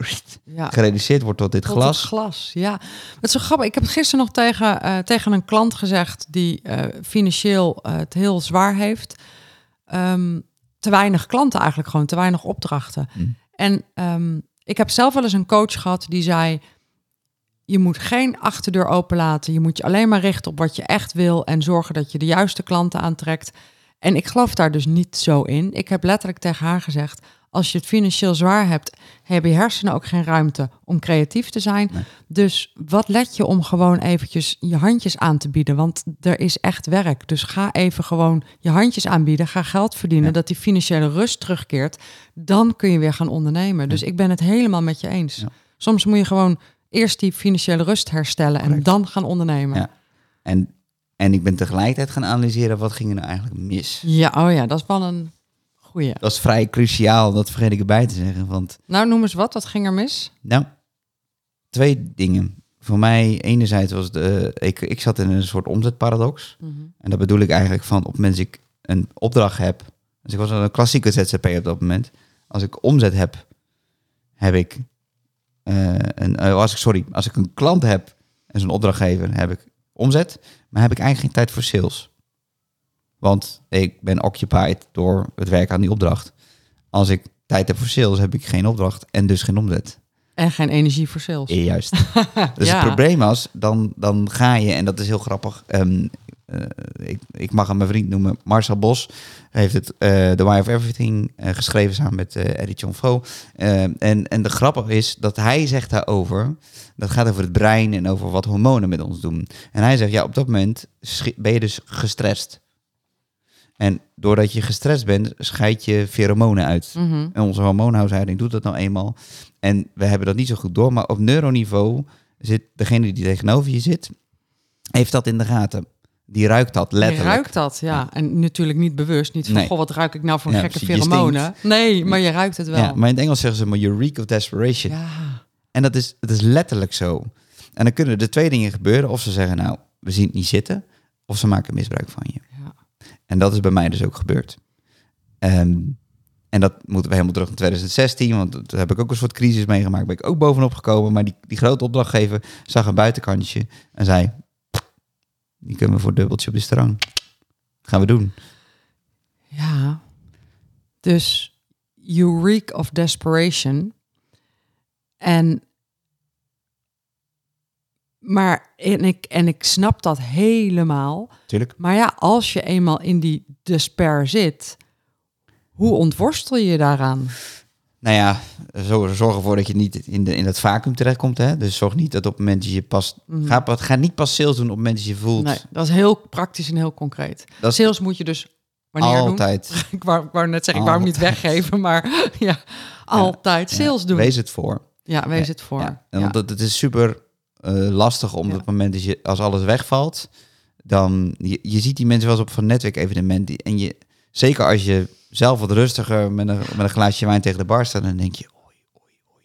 Ja. gereduceerd wordt tot dit Tot glas. glas, ja. Het is zo grappig. Ik heb het gisteren nog tegen, eh, tegen een klant gezegd die eh, financieel eh, het heel zwaar heeft. Ehm, te weinig klanten eigenlijk gewoon, te weinig opdrachten. Mm. En ehm, ik heb zelf wel eens een coach gehad die zei... je moet geen achterdeur openlaten. Je moet je alleen maar richten op wat je echt wil... en zorgen dat je de juiste klanten aantrekt. En ik geloof daar dus niet zo in. Ik heb letterlijk tegen haar gezegd... als je het financieel zwaar hebt... hebben je hersenen ook geen ruimte om creatief te zijn. Nee. Dus wat let je om gewoon eventjes je handjes aan te bieden? Want er is echt werk. Dus ga even gewoon je handjes aanbieden. Ga geld verdienen, Ja. dat die financiële rust terugkeert. Dan kun je weer gaan ondernemen. Dus ik ben het helemaal met je eens. Ja. Soms moet je gewoon eerst die financiële rust herstellen en dan gaan ondernemen. Ja. En, en ik ben tegelijkertijd gaan analyseren wat ging er nou eigenlijk mis. Ja, oh ja, dat is wel een goeie. Dat is vrij cruciaal, dat vergeet ik erbij te zeggen. Want Nou, noem eens wat. Wat ging er mis? Nou, twee dingen. Voor mij, enerzijds was de. Ik, ik zat in een soort omzetparadox. En dat bedoel ik eigenlijk van op het moment dat ik een opdracht heb. Dus ik was een klassieke ZZP op dat moment. Als ik omzet heb, heb ik. Een, eh, als ik, sorry, als ik een klant heb en zo'n opdrachtgever, heb ik omzet. Maar heb ik eigenlijk geen tijd voor sales. Want ik ben occupied door het werk aan die opdracht. Als ik tijd heb voor sales, heb ik geen opdracht en dus geen omzet. En geen energie voor sales. Ja, Juist. dus Ja. het probleem was, dan, dan ga je, en dat is heel grappig. ehm, eh, ik, ik mag hem mijn vriend noemen, Marcel Bos. Hij heeft het eh The Why of Everything eh, geschreven samen met eh Eddie John. Ehm, en, en de grappige is dat hij zegt daarover, dat gaat over het brein en over wat hormonen met ons doen. En hij zegt, ja, op dat moment ben je dus gestrest. En doordat je gestrest bent, scheid je pheromonen uit. Mhm. En onze hormoonhuishouding doet dat nou eenmaal. En we hebben dat niet zo goed door. Maar op neuroniveau zit degene die tegenover je zit, heeft dat in de gaten. Die ruikt dat Je letterlijk. ruikt dat, ja. En natuurlijk niet bewust. Niet van, Nee. goh, wat ruik ik nou voor Ja, gekke pheromonen. Nee, maar je ruikt het wel. Ja, maar in het Engels zeggen ze maar you reek of desperation. Ja. En dat is, dat is letterlijk zo. En dan kunnen er twee dingen gebeuren. Of ze zeggen, nou, we zien het niet zitten. Of ze maken misbruik van je. Ja. En dat is bij mij dus ook gebeurd. Ehm, en dat moeten we helemaal terug naar 2016, want toen heb ik ook een soort crisis meegemaakt. Ben ik ook bovenop gekomen. Maar die, die grote opdrachtgever zag een buitenkantje en zei: Die kunnen we voor dubbeltje op de stroom. Gaan we doen. Ja. Dus you reek of desperation. En maar en ik, en ik snap dat helemaal. Tuurlijk. Maar ja, als je eenmaal in die despair zit, hoe ontworstel je je daaraan? Nou ja, zo, zorg ervoor dat je niet in, de, in dat vacuüm terechtkomt. Hè? Dus zorg niet dat op het moment dat je pas... Ga, pas- ga niet pas sales doen op het moment dat je voelt... Nee, dat is heel praktisch en heel concreet. dat Sales moet je dus wanneer doen? altijd. Ik wou, ik wou net zeggen, ik wou hem niet weggeven, maar ja, altijd sales Ja, doen. Wees het voor. ja, wees het voor. Ja, Ja. Want het, het is super eh, lastig om op het moment dat je, als alles wegvalt, dan je, je ziet die mensen wel eens op van netwerkevenementen en je zeker als je zelf wat rustiger met een, met een glaasje wijn tegen de bar staat, dan denk je, oei, oei, oei,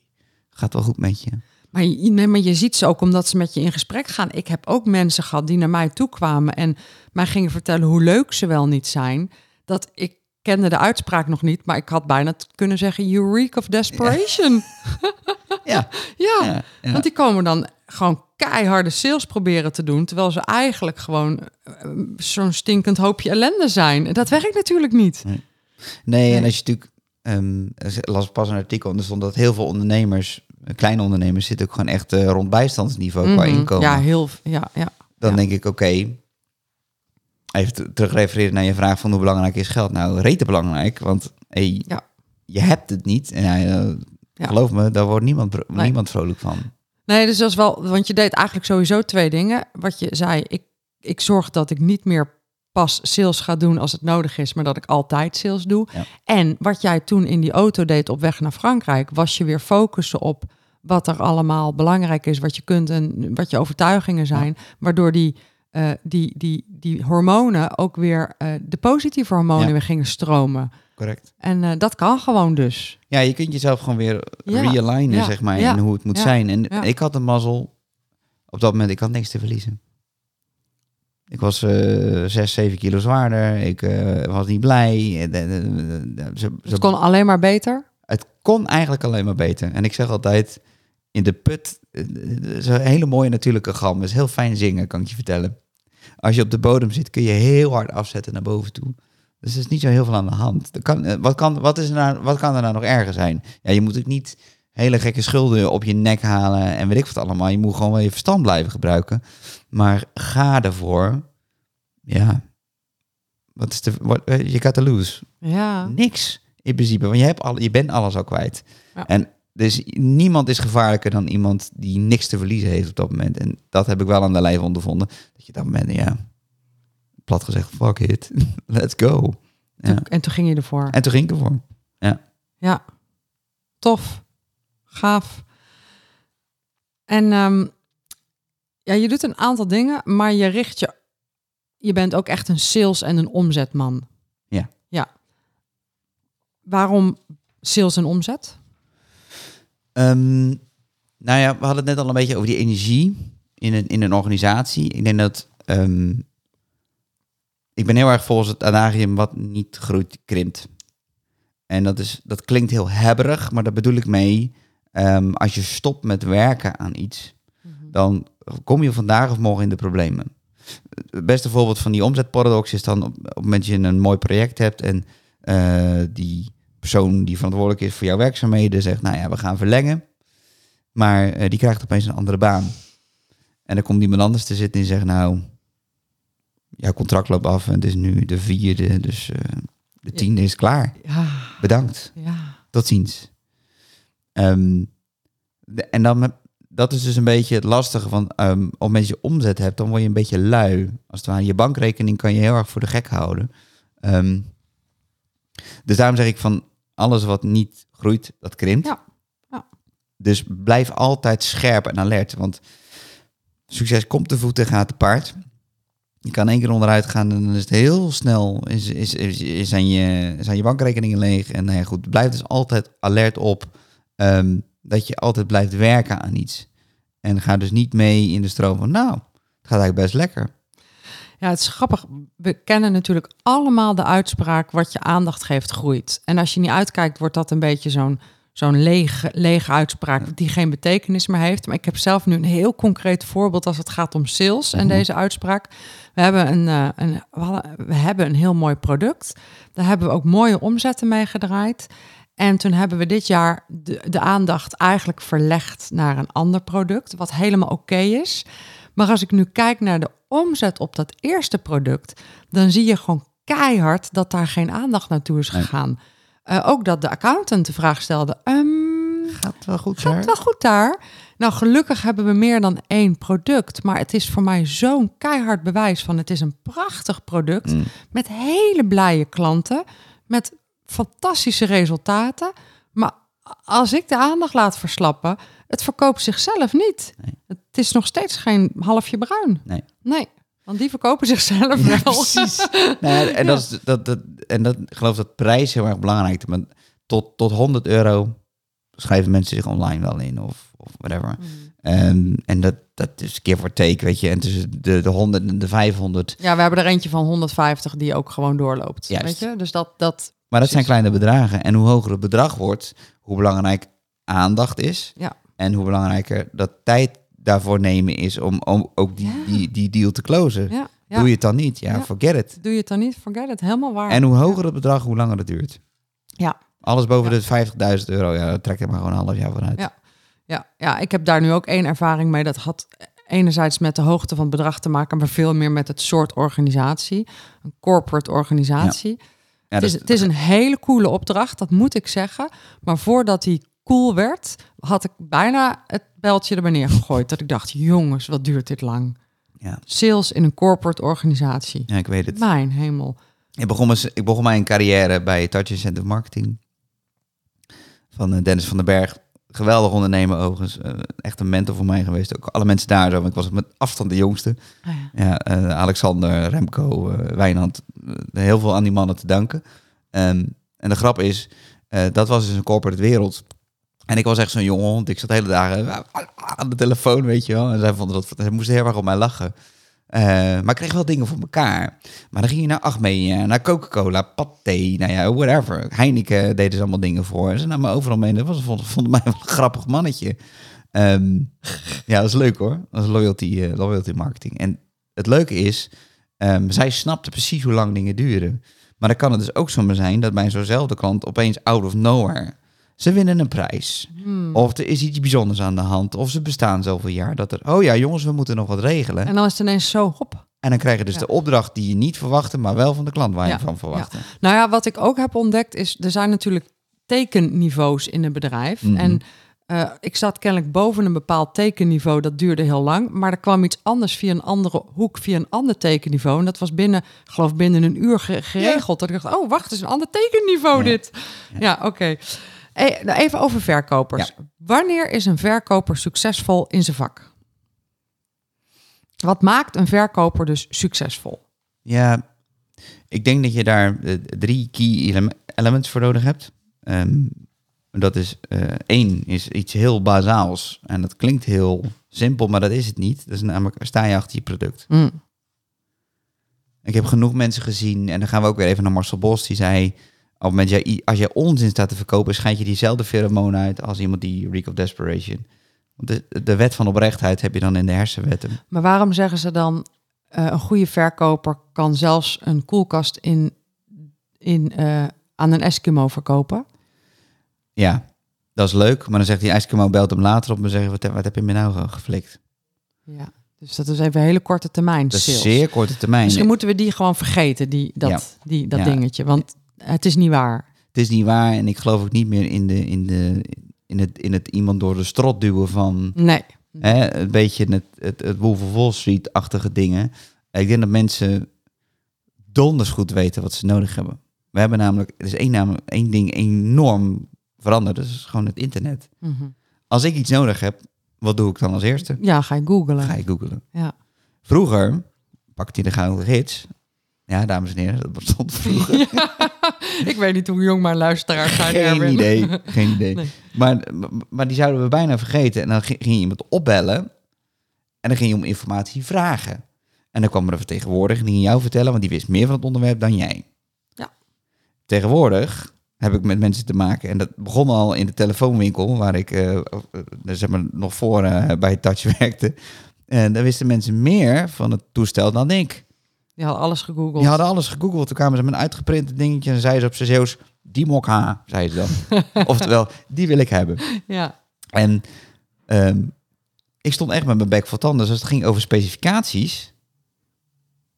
gaat wel goed met je. Maar, je, nee, maar je ziet ze ook omdat ze met je in gesprek gaan. Ik heb ook mensen gehad die naar mij toe kwamen en mij gingen vertellen hoe leuk ze wel niet zijn. Dat ik kende de uitspraak nog niet, maar ik had bijna kunnen zeggen you reek of desperation. Ja, Ja, ja, ja. want die komen dan gewoon keiharde sales proberen te doen, terwijl ze eigenlijk gewoon eh, zo'n stinkend hoopje ellende zijn. Dat werkt natuurlijk niet. Nee, en Nee. als je natuurlijk, ehm, las pas een artikel en er stond dat heel veel ondernemers, eh, kleine ondernemers, zitten ook gewoon echt eh, rond bijstandsniveau qua Mhm. inkomen. Ja, heel, ja, ja. dan ja. denk ik, oké, even t- terugrefereren naar je vraag van hoe belangrijk is geld. Nou, rete belangrijk, want hey, Ja. je hebt het niet. En ja, geloof me, daar wordt niemand, Nee. niemand vrolijk van. Nee, dus dat is wel, want je deed eigenlijk sowieso twee dingen. Wat je zei, ik, ik zorg dat ik niet meer pas sales ga doen als het nodig is, maar dat ik altijd sales doe. Ja. En wat jij toen in die auto deed op weg naar Frankrijk, was je weer focussen op wat er allemaal belangrijk is, wat je kunt en wat je overtuigingen zijn, waardoor die, eh, die, die, die hormonen ook weer, eh, de positieve hormonen Ja. weer gingen stromen. Correct. En eh, dat kan gewoon dus. Ja, je kunt jezelf gewoon weer Ja, realignen, ja, zeg maar, in hoe het moet zijn. En ik had een mazzel. Op dat moment, ik had niks te verliezen. Ik was 6, 7 kilo zwaarder. Ik was niet blij. Ze- Het kon alleen maar beter. het kon eigenlijk alleen maar beter. En ik zeg altijd, in de put, is een hele mooie natuurlijke gram. Is heel fijn zingen, kan ik je vertellen. Als je op de bodem zit, kun je heel hard afzetten naar boven toe. Dus er is niet zo heel veel aan de hand. Er kan, eh, wat, kan, wat, is er nou, wat kan er nou nog erger zijn? Ja, je moet ook niet hele gekke schulden op je nek halen en weet ik wat allemaal. Je moet gewoon wel je verstand blijven gebruiken. Maar ga ervoor. Ja. Wat is de... Eh, je gaat te lose Ja. niks in principe. Want je, hebt al, je bent alles al kwijt. Ja. En dus niemand is gevaarlijker dan iemand die niks te verliezen heeft op dat moment. En dat heb ik wel aan de lijf ondervonden. Dat je dat moment, ja, plat gezegd, fuck it, let's go. Ja. En toen ging je ervoor. En toen ging ik ervoor. Ja, tof. Gaaf. En ehm, ja, je doet een aantal dingen, maar je richt je... Je bent ook echt een sales- en een omzetman. Ja. Ja. Waarom sales en omzet? Ehm, nou ja, we hadden het net al een beetje over die energie in een, in een organisatie. Ik denk dat... ehm, ik ben heel erg volgens het adagium wat niet groeit, krimpt. En dat, is, dat klinkt heel hebberig, maar daar bedoel ik mee... ehm, als je stopt met werken aan iets, dan kom je vandaag of morgen in de problemen. Het beste voorbeeld van die omzetparadox is dan op, op het moment dat je een mooi project hebt en eh, die persoon die verantwoordelijk is voor jouw werkzaamheden zegt, nou ja, we gaan verlengen, maar eh, die krijgt opeens een andere baan. En dan komt iemand anders te zitten en zegt, nou, jouw contract loopt af en het is nu de vierde, dus eh, de tiende is klaar. Ja, Bedankt. ja. Tot ziens. Ehm, de- en dan, dat is dus een beetje het lastige van, op het moment dat je omzet hebt, dan word je een beetje lui. Als het ware, je bankrekening kan je heel erg voor de gek houden. Ehm, dus daarom zeg ik van, alles wat niet groeit, dat krimpt. Ja, ja. Dus blijf altijd scherp en alert, want succes komt te voeten, gaat te paard. Je kan één keer onderuit gaan en dan is het heel snel, is, is, is, zijn, je, zijn je bankrekeningen leeg. En nou ja, goed, blijf dus altijd alert op ehm, dat je altijd blijft werken aan iets. En ga dus niet mee in de stroom van, nou, het gaat eigenlijk best lekker. Ja, het is grappig. We kennen natuurlijk allemaal de uitspraak: wat je aandacht geeft, groeit. En als je niet uitkijkt, wordt dat een beetje zo'n zo'n lege, lege uitspraak die geen betekenis meer heeft. Maar ik heb zelf nu een heel concreet voorbeeld als het gaat om sales en deze uitspraak. We hebben een, eh, een, we hebben een heel mooi product. Daar hebben we ook mooie omzetten mee gedraaid. En toen hebben we dit jaar de, de aandacht eigenlijk verlegd naar een ander product, wat helemaal oké is. Maar als ik nu kijk naar de omzet op dat eerste product, dan zie je gewoon keihard dat daar geen aandacht naartoe is Nee. gegaan. Eh, ook dat de accountant de vraag stelde: ehm, Gaat wel goed, Gaat het wel goed daar? Nou, gelukkig hebben we meer dan één product. Maar het is voor mij zo'n keihard bewijs van het is een prachtig product. Mm. Met hele blije klanten. Met fantastische resultaten. Als ik de aandacht laat verslappen, het verkoopt zichzelf niet. Nee. Het is nog steeds geen halfje bruin. Nee. Nee, want die verkopen zichzelf wel. precies. Ja, en, dat is, dat, dat, en dat, ik geloof dat prijs heel erg belangrijk is. Maar tot, tot 100 euro schrijven mensen zich online wel in of, of whatever. En, en dat, dat is give or take, weet je. En tussen de, de 100 en de 500. Ja, we hebben er eentje van 150 die ook gewoon doorloopt. Juist. Weet je? Dus dat, dat Maar dat zijn kleine bedragen. En hoe hoger het bedrag wordt, hoe belangrijk aandacht is. Ja. En hoe belangrijker dat tijd daarvoor nemen is om, om ook die, Ja. die, die deal te closen. ja, ja. Doe je het dan niet? Ja, forget it. Doe je het dan niet? Forget it. Helemaal waar. En hoe hoger het bedrag, hoe langer het duurt. Ja. Alles boven de 50.000 euro, ja, daar trek je maar gewoon een half jaar vanuit. Ja. Ja, ja, ik heb daar nu ook één ervaring mee. Dat had enerzijds met de hoogte van het bedrag te maken, maar veel meer met het soort organisatie. Een corporate organisatie. Ja, het, dus- is, het is een hele coole opdracht, dat moet ik zeggen. Maar voordat die cool werd, had ik bijna het beltje er neer gegooid. Dat ik dacht, jongens, wat duurt dit lang? Ja. Sales in een corporate organisatie. ja, ik weet het. Mijn hemel. Ik begon, mijn, ik begon mijn carrière bij Touch Incentive Marketing. Van eh, Dennis van den Berg. Geweldig ondernemer overigens. Eh, echt een mentor voor mij geweest. Ook alle mensen daar zo. Want ik was met afstand de jongste. Ah, ja. Ja, eh, Alexander, Remco, eh Wijnand. heel veel aan die mannen te danken. Ehm, en de grap is, dat was dus een corporate wereld. En ik was echt zo'n jonge hond. Ik zat de hele dagen aan de telefoon, weet je wel. En zij vonden dat, zij moesten heel erg op mij lachen. Eh, maar ik kreeg wel dingen voor elkaar. Maar dan ging je naar Achmea, naar Coca-Cola, Pathé, nou ja, whatever. Heineken deden ze allemaal dingen voor. Ze namen overal mee. Dat was, vonden, vonden mij een grappig mannetje. Ehm, ja, dat is leuk hoor. Dat is loyalty, eh, loyalty marketing. En het leuke is, ehm, zij snapte precies hoe lang dingen duren. Maar dan kan het dus ook zomaar zijn dat bij zo'nzelfde klant opeens out of nowhere... Ze winnen een prijs. Hmm. Of er is iets bijzonders aan de hand. Of ze bestaan zoveel jaar dat er... Oh ja, jongens, we moeten nog wat regelen. En dan is het ineens zo, hop. En dan krijg je dus Ja. de opdracht die je niet verwachtte, maar wel van de klant waar Ja, je van verwachtte. Nou ja, wat ik ook heb ontdekt is, er zijn natuurlijk tekenniveaus in een bedrijf. Mhm. En eh, ik zat kennelijk boven een bepaald tekenniveau, dat duurde heel lang. Maar er kwam iets anders via een andere hoek, via een ander tekenniveau. En dat was binnen, geloof binnen een uur ge- geregeld. Dat ik dacht, oh wacht, het is een ander tekenniveau dit. Ja, oké. Even over verkopers. Wanneer is een verkoper succesvol in zijn vak? Wat maakt een verkoper dus succesvol? Ja, ik denk dat je daar eh, drie key elem- elements voor nodig hebt. Ehm, dat is eh, één, is iets heel bazaals. En dat klinkt heel simpel, maar dat is het niet. Dat is namelijk, sta je achter je product. Mm. Ik heb genoeg mensen gezien, en dan gaan we ook weer even naar Marcel Bos, die zei, op het moment jij, als jij onzin staat te verkopen, schijnt je diezelfde pheromoon uit als iemand die Reek of Desperation. De, de wet van oprechtheid heb je dan in de hersenwetten. Maar waarom zeggen ze dan eh, een goede verkoper kan zelfs een koelkast in, in, eh, aan een Eskimo verkopen? Ja, dat is leuk, maar dan zegt die Eskimo belt hem later op en zegt, wat, wat heb je me nou ge- geflikt? Ja. Dus dat is even een hele korte termijn Dat is zeer korte termijn. Misschien moeten we die gewoon vergeten, die, dat, Ja. die, dat Ja. dingetje. Want het is niet waar. Het is niet waar en ik geloof ook niet meer in, de, in, de, in, het, in het iemand door de strot duwen van Nee. hè, een beetje het, het, het Wolf of Wall Street-achtige dingen. Ik denk dat mensen donders goed weten wat ze nodig hebben. We hebben namelijk, er is één, naam, één ding enorm veranderd, dat is gewoon het internet. Mhm. Als ik iets nodig heb, wat doe ik dan als eerste? Ja, ga je googlen. Ga ik googlen. Ja. Vroeger pakte je de gouden gids. Ja, dames en heren, dat bestond vroeger. Ik weet niet hoe jong mijn luisteraars zijn. Geen idee, geen idee. Nee. Maar, maar die zouden we bijna vergeten. En dan ging je iemand opbellen en dan ging je om informatie vragen. En dan kwam er een vertegenwoordiger en die jou vertellen, want die wist meer van het onderwerp dan jij. Ja. Tegenwoordig heb ik met mensen te maken. En dat begon al in de telefoonwinkel, waar ik eh, zeg maar, nog voor bij Touch werkte. En daar wisten mensen meer van het toestel dan ik. Die had alles gegoogeld. Die hadden alles gegoogeld. Toen kwamen ze met een uitgeprint dingetje en zeiden ze op z'n Zeeuws, die mok H, zei ze dan. Oftewel, die wil ik hebben. Ja. En ehm, ik stond echt met mijn bek vol tanden. Dus als het ging over specificaties,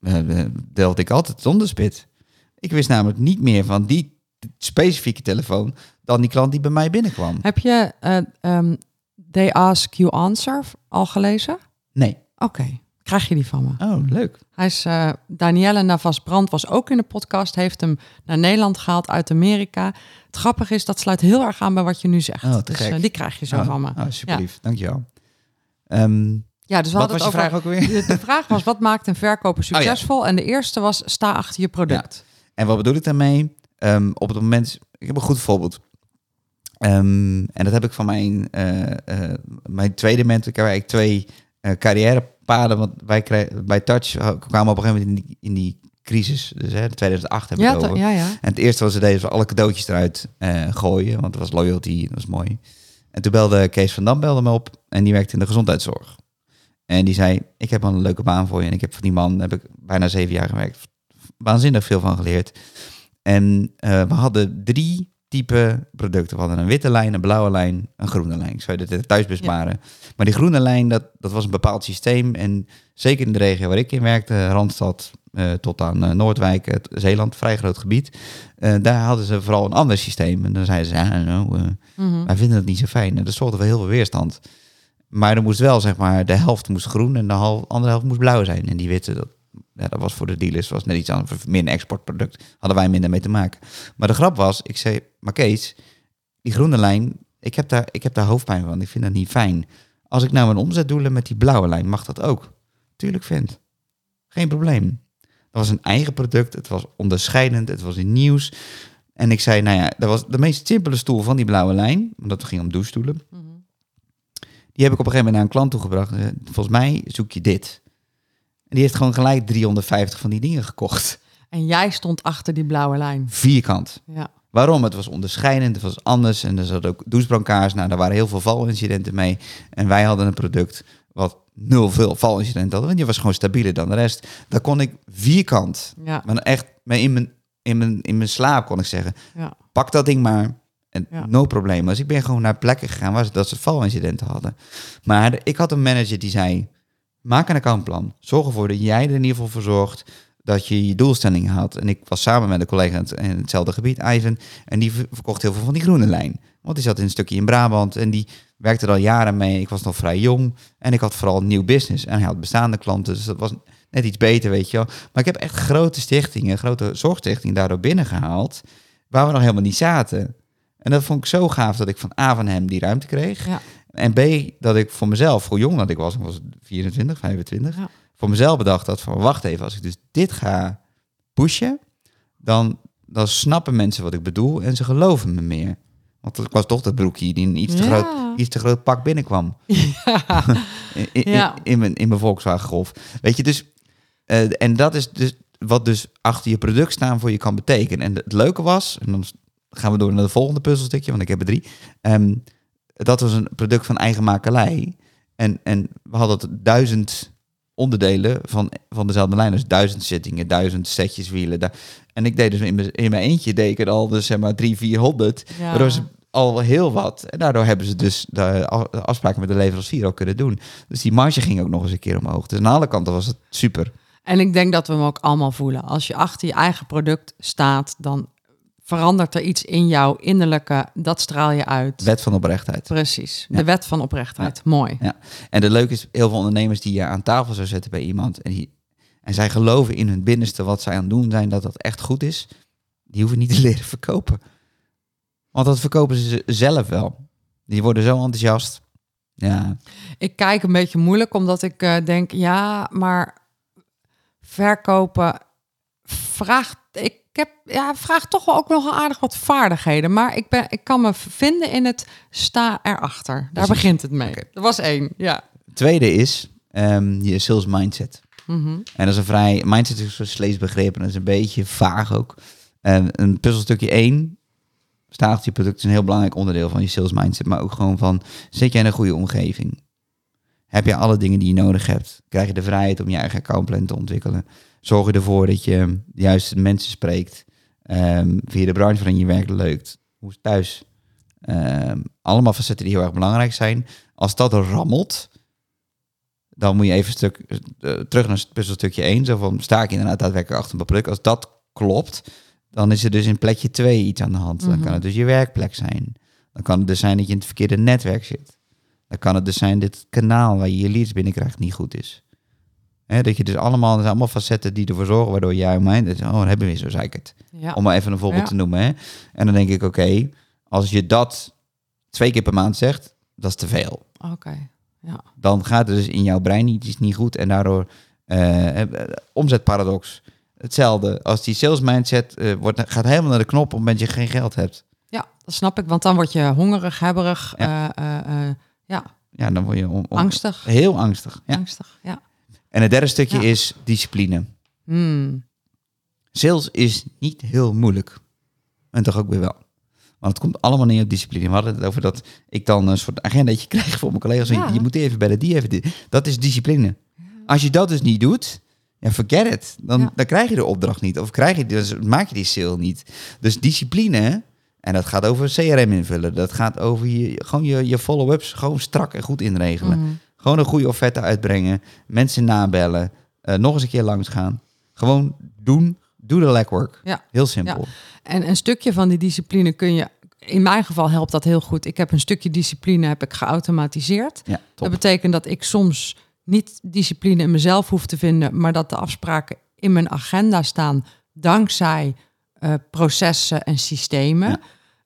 eh, deelde ik altijd het onderspit. Ik wist namelijk niet meer van die specifieke telefoon dan die klant die bij mij binnenkwam. Heb je ehm, They Ask You Answer al gelezen? Nee. Oké, krijg je die van me. Oh, leuk. Hij is, eh Danielle Navas Brand was ook in de podcast, heeft hem naar Nederland gehaald uit Amerika. Het grappige is, dat sluit heel erg aan bij wat je nu zegt. Oh, te dus gek. eh, die krijg je zo oh, van me. Oh, super lief. Dankjewel. Ehm, Ja, dus we wat hadden was je vraag ook weer? De, de vraag was, wat maakt een verkoper ja. succesvol? En de eerste was, sta achter je product. En wat bedoel ik daarmee? Ehm, op het moment, ik heb een goed voorbeeld. Ehm, en dat heb ik van mijn, eh, eh, mijn tweede mentor. Ik heb eigenlijk twee carrièrepaden. Want wij kregen, bij Touch kwamen we op een gegeven moment in die, in die crisis. Dus hè, 2008 heb ik Ja, het over. ja, ja. En het eerste wat ze deden was alle cadeautjes eruit eh, gooien. Want dat was loyalty, dat was mooi. En toen belde Kees van Dam belde me op. En die werkte in de gezondheidszorg. En die zei, ik heb een leuke baan voor je. En ik heb van die man heb ik bijna zeven jaar gewerkt. Waanzinnig veel van geleerd. En eh, we hadden drie type producten. We hadden een witte lijn, een blauwe lijn, een groene lijn. Ik zou je dit thuis besparen. Maar die groene lijn, dat, dat was een bepaald systeem. En zeker in de regio waar ik in werkte, Randstad eh, tot aan eh, Noordwijk, het Zeeland, vrij groot gebied. eh, daar hadden ze vooral een ander systeem. En dan zeiden ze, ja, nou, Mhm. wij vinden het niet zo fijn. En dat zorgde voor heel veel weerstand. Maar er moest wel, zeg maar, de helft moest groen en de half, andere helft moest blauw zijn. En die witte, dat, ja, dat was voor de dealers, was net iets anders, meer een exportproduct. Hadden wij minder mee te maken. Maar de grap was, ik zei, maar Kees, die groene lijn, Ik heb, daar, ik heb daar hoofdpijn van. Ik vind dat niet fijn. Als ik nou mijn omzetdoelen met die blauwe lijn, mag dat ook. Tuurlijk vind. Geen probleem. Dat was een eigen product. Het was onderscheidend. Het was in nieuws. En ik zei, nou ja, dat was de meest simpele stoel van die blauwe lijn. Omdat het ging om douchestoelen. Die heb ik op een gegeven moment naar een klant toegebracht. Volgens mij zoek je dit. Die heeft gewoon gelijk 350 van die dingen gekocht. En jij stond achter die blauwe lijn. Vierkant. Ja. Waarom? Het was onderscheidend, het was anders. En er zat ook douchebrancard. Nou, daar waren heel veel valincidenten mee. En wij hadden een product wat nul veel valincidenten had. Want die was gewoon stabieler dan de rest. Daar kon ik vierkant, Ja. maar echt in, mijn, in, mijn, in mijn slaap kon ik zeggen... Ja. pak dat ding maar. En Ja. no probleem. Dus ik ben gewoon naar plekken gegaan waar ze dat ze valincidenten hadden. Maar ik had een manager die zei... maak een accountplan. Zorg ervoor dat jij er in ieder geval voor zorgt... dat je je doelstelling haalt. En ik was samen met een collega in het- in hetzelfde gebied, Ivan... en die ver- verkocht heel veel van die groene lijn. Want die zat in een stukje in Brabant... en die werkte er al jaren mee. Ik was nog vrij jong. En ik had vooral nieuw business. En hij had bestaande klanten, dus dat was net iets beter, weet je wel. Maar ik heb echt grote stichtingen, grote zorgstichtingen daardoor binnengehaald... waar we nog helemaal niet zaten... En dat vond ik zo gaaf dat ik van A van hem die ruimte kreeg. Ja. En B, dat ik voor mezelf, hoe jong dat ik was, ik was 24, 25, Ja. voor mezelf bedacht dat van wacht even, als ik dus dit ga pushen, dan, dan snappen mensen wat ik bedoel en ze geloven me meer. Want ik was toch dat broekje die in een iets te, Ja. groot, iets te groot pak binnenkwam. in, in, Ja. in, mijn, in mijn Volkswagen Golf. Weet je, dus... eh, en dat is dus wat dus achter je product staan voor je kan betekenen. En het leuke was, en dan gaan we door naar het volgende puzzelstukje, want ik heb er drie. Ehm, dat was een product van eigen makelij. En, en we hadden het duizend onderdelen van, van dezelfde lijn. Dus duizend zittingen, duizend setjes wielen. Da- En ik deed dus in mijn, in mijn eentje deed ik al dus zeg maar drie, vierhonderd. Ja. Waardoor ze al heel wat. En daardoor hebben ze dus de afspraken met de leverancier ook kunnen doen. Dus die marge ging ook nog eens een keer omhoog. Dus aan alle kanten was het super. En ik denk dat we hem ook allemaal voelen. Als je achter je eigen product staat, dan verandert er iets in jouw innerlijke. Dat straal je uit. Wet van oprechtheid. Precies. Ja. De wet van oprechtheid. Mooi. Ja. En de leuke is, heel veel ondernemers die je aan tafel zou zetten bij iemand. En, die, en zij geloven in hun binnenste wat zij aan het doen zijn, dat dat echt goed is. Die hoeven niet te leren verkopen. Want dat verkopen ze zelf wel. Die worden zo enthousiast. Ja, Ik kijk een beetje moeilijk, omdat ik eh, denk, ja, maar verkopen vraagt. Ik heb ja, vraagt toch wel ook nog een aardig wat vaardigheden. Maar ik, ben, ik kan me vinden in het sta erachter. Daar Precies. begint het mee. Oké. Dat was één. Ja. Tweede is ehm, je sales mindset. Mhm. En dat is een vrij... Mindset is zo'n sleesbegrip en dat is een beetje vaag ook. En een puzzelstukje 1, staat je product is een heel belangrijk onderdeel van je sales mindset. Maar ook gewoon van, zit jij in een goede omgeving? Heb je alle dingen die je nodig hebt? Krijg je de vrijheid om je eigen accountplan te ontwikkelen? Zorg je ervoor dat je de juiste mensen spreekt? Vind je de branche waarin je werkt leuk? Hoe is thuis? Ehm, allemaal facetten die heel erg belangrijk zijn. Als dat rammelt, dan moet je even een stuk eh, terug naar puzzelstukje 1. Zo van, sta ik inderdaad daadwerkelijk achter een product? Als dat klopt, dan is er dus in plekje 2 iets aan de hand. Dan Mhm. kan het dus je werkplek zijn. Dan kan het dus zijn dat je in het verkeerde netwerk zit. Dan kan het dus zijn dat het kanaal waar je je leads binnenkrijgt niet goed is. Dat je dus allemaal, dat zijn allemaal facetten die ervoor zorgen waardoor jij mind, oh, dan hebben we weer zo zei ik het. Ja. Om maar even een voorbeeld Ja. te noemen. Hè. En dan denk ik, oké, als je dat twee keer per maand zegt, dat is te veel Oké. Ja. dan gaat het dus in jouw brein iets niet goed en daardoor eh, eh, omzetparadox. Hetzelfde. Als die sales mindset eh, wordt, gaat helemaal naar de knop op het moment dat je geen geld hebt. ja, dat snap ik. Want dan word je hongerig, hebberig, Ja. ja, Ja, dan word je angstig. heel angstig. Ja. Angstig, ja. En het derde stukje Ja. is discipline. Hmm. Sales is niet heel moeilijk. En toch ook weer wel. Want het komt allemaal neer op discipline. We hadden het over dat ik dan een soort agendaatje krijg voor mijn collega's. Ja. Je moet die even bellen, die even dit. Dat is discipline. Als je dat dus niet doet, ja, forget it. Dan, Ja. dan krijg je de opdracht niet. Of krijg je, dus maak je die sale niet. Dus discipline, en dat gaat over CRM invullen. Dat gaat over je, gewoon je, je follow-ups gewoon strak en goed inregelen. Mhm. Gewoon een goede offerte uitbrengen. Mensen nabellen. eh, nog eens een keer langs gaan. Gewoon doen. Doe de legwork. Ja. Heel simpel. En een stukje van die discipline kun je, in mijn geval helpt dat heel goed. Ik heb een stukje discipline heb ik geautomatiseerd. Ja. Dat betekent dat ik soms niet discipline in mezelf hoef te vinden, maar dat de afspraken in mijn agenda staan dankzij eh, processen en systemen. Ja.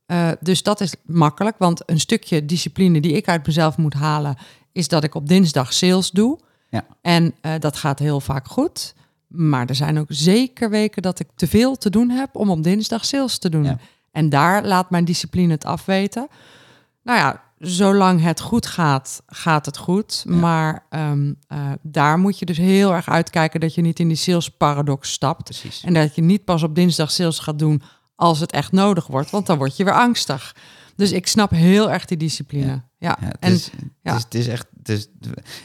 Eh, dus dat is makkelijk, want een stukje discipline die ik uit mezelf moet halen, is dat ik op dinsdag sales doe. Ja. En eh, dat gaat heel vaak goed. Maar er zijn ook zeker weken dat ik te veel te doen heb om op dinsdag sales te doen. Ja. En daar laat mijn discipline het afweten. Nou ja, zolang het goed gaat, gaat het goed. Ja. Maar ehm, eh, daar moet je dus heel erg uitkijken dat je niet in die sales paradox stapt. Precies. En dat je niet pas op dinsdag sales gaat doen als het echt nodig wordt, want dan word je weer angstig. Dus ik snap heel erg die discipline. Ja, Ja, het, en is, ja. Het, is, het is echt. Het is,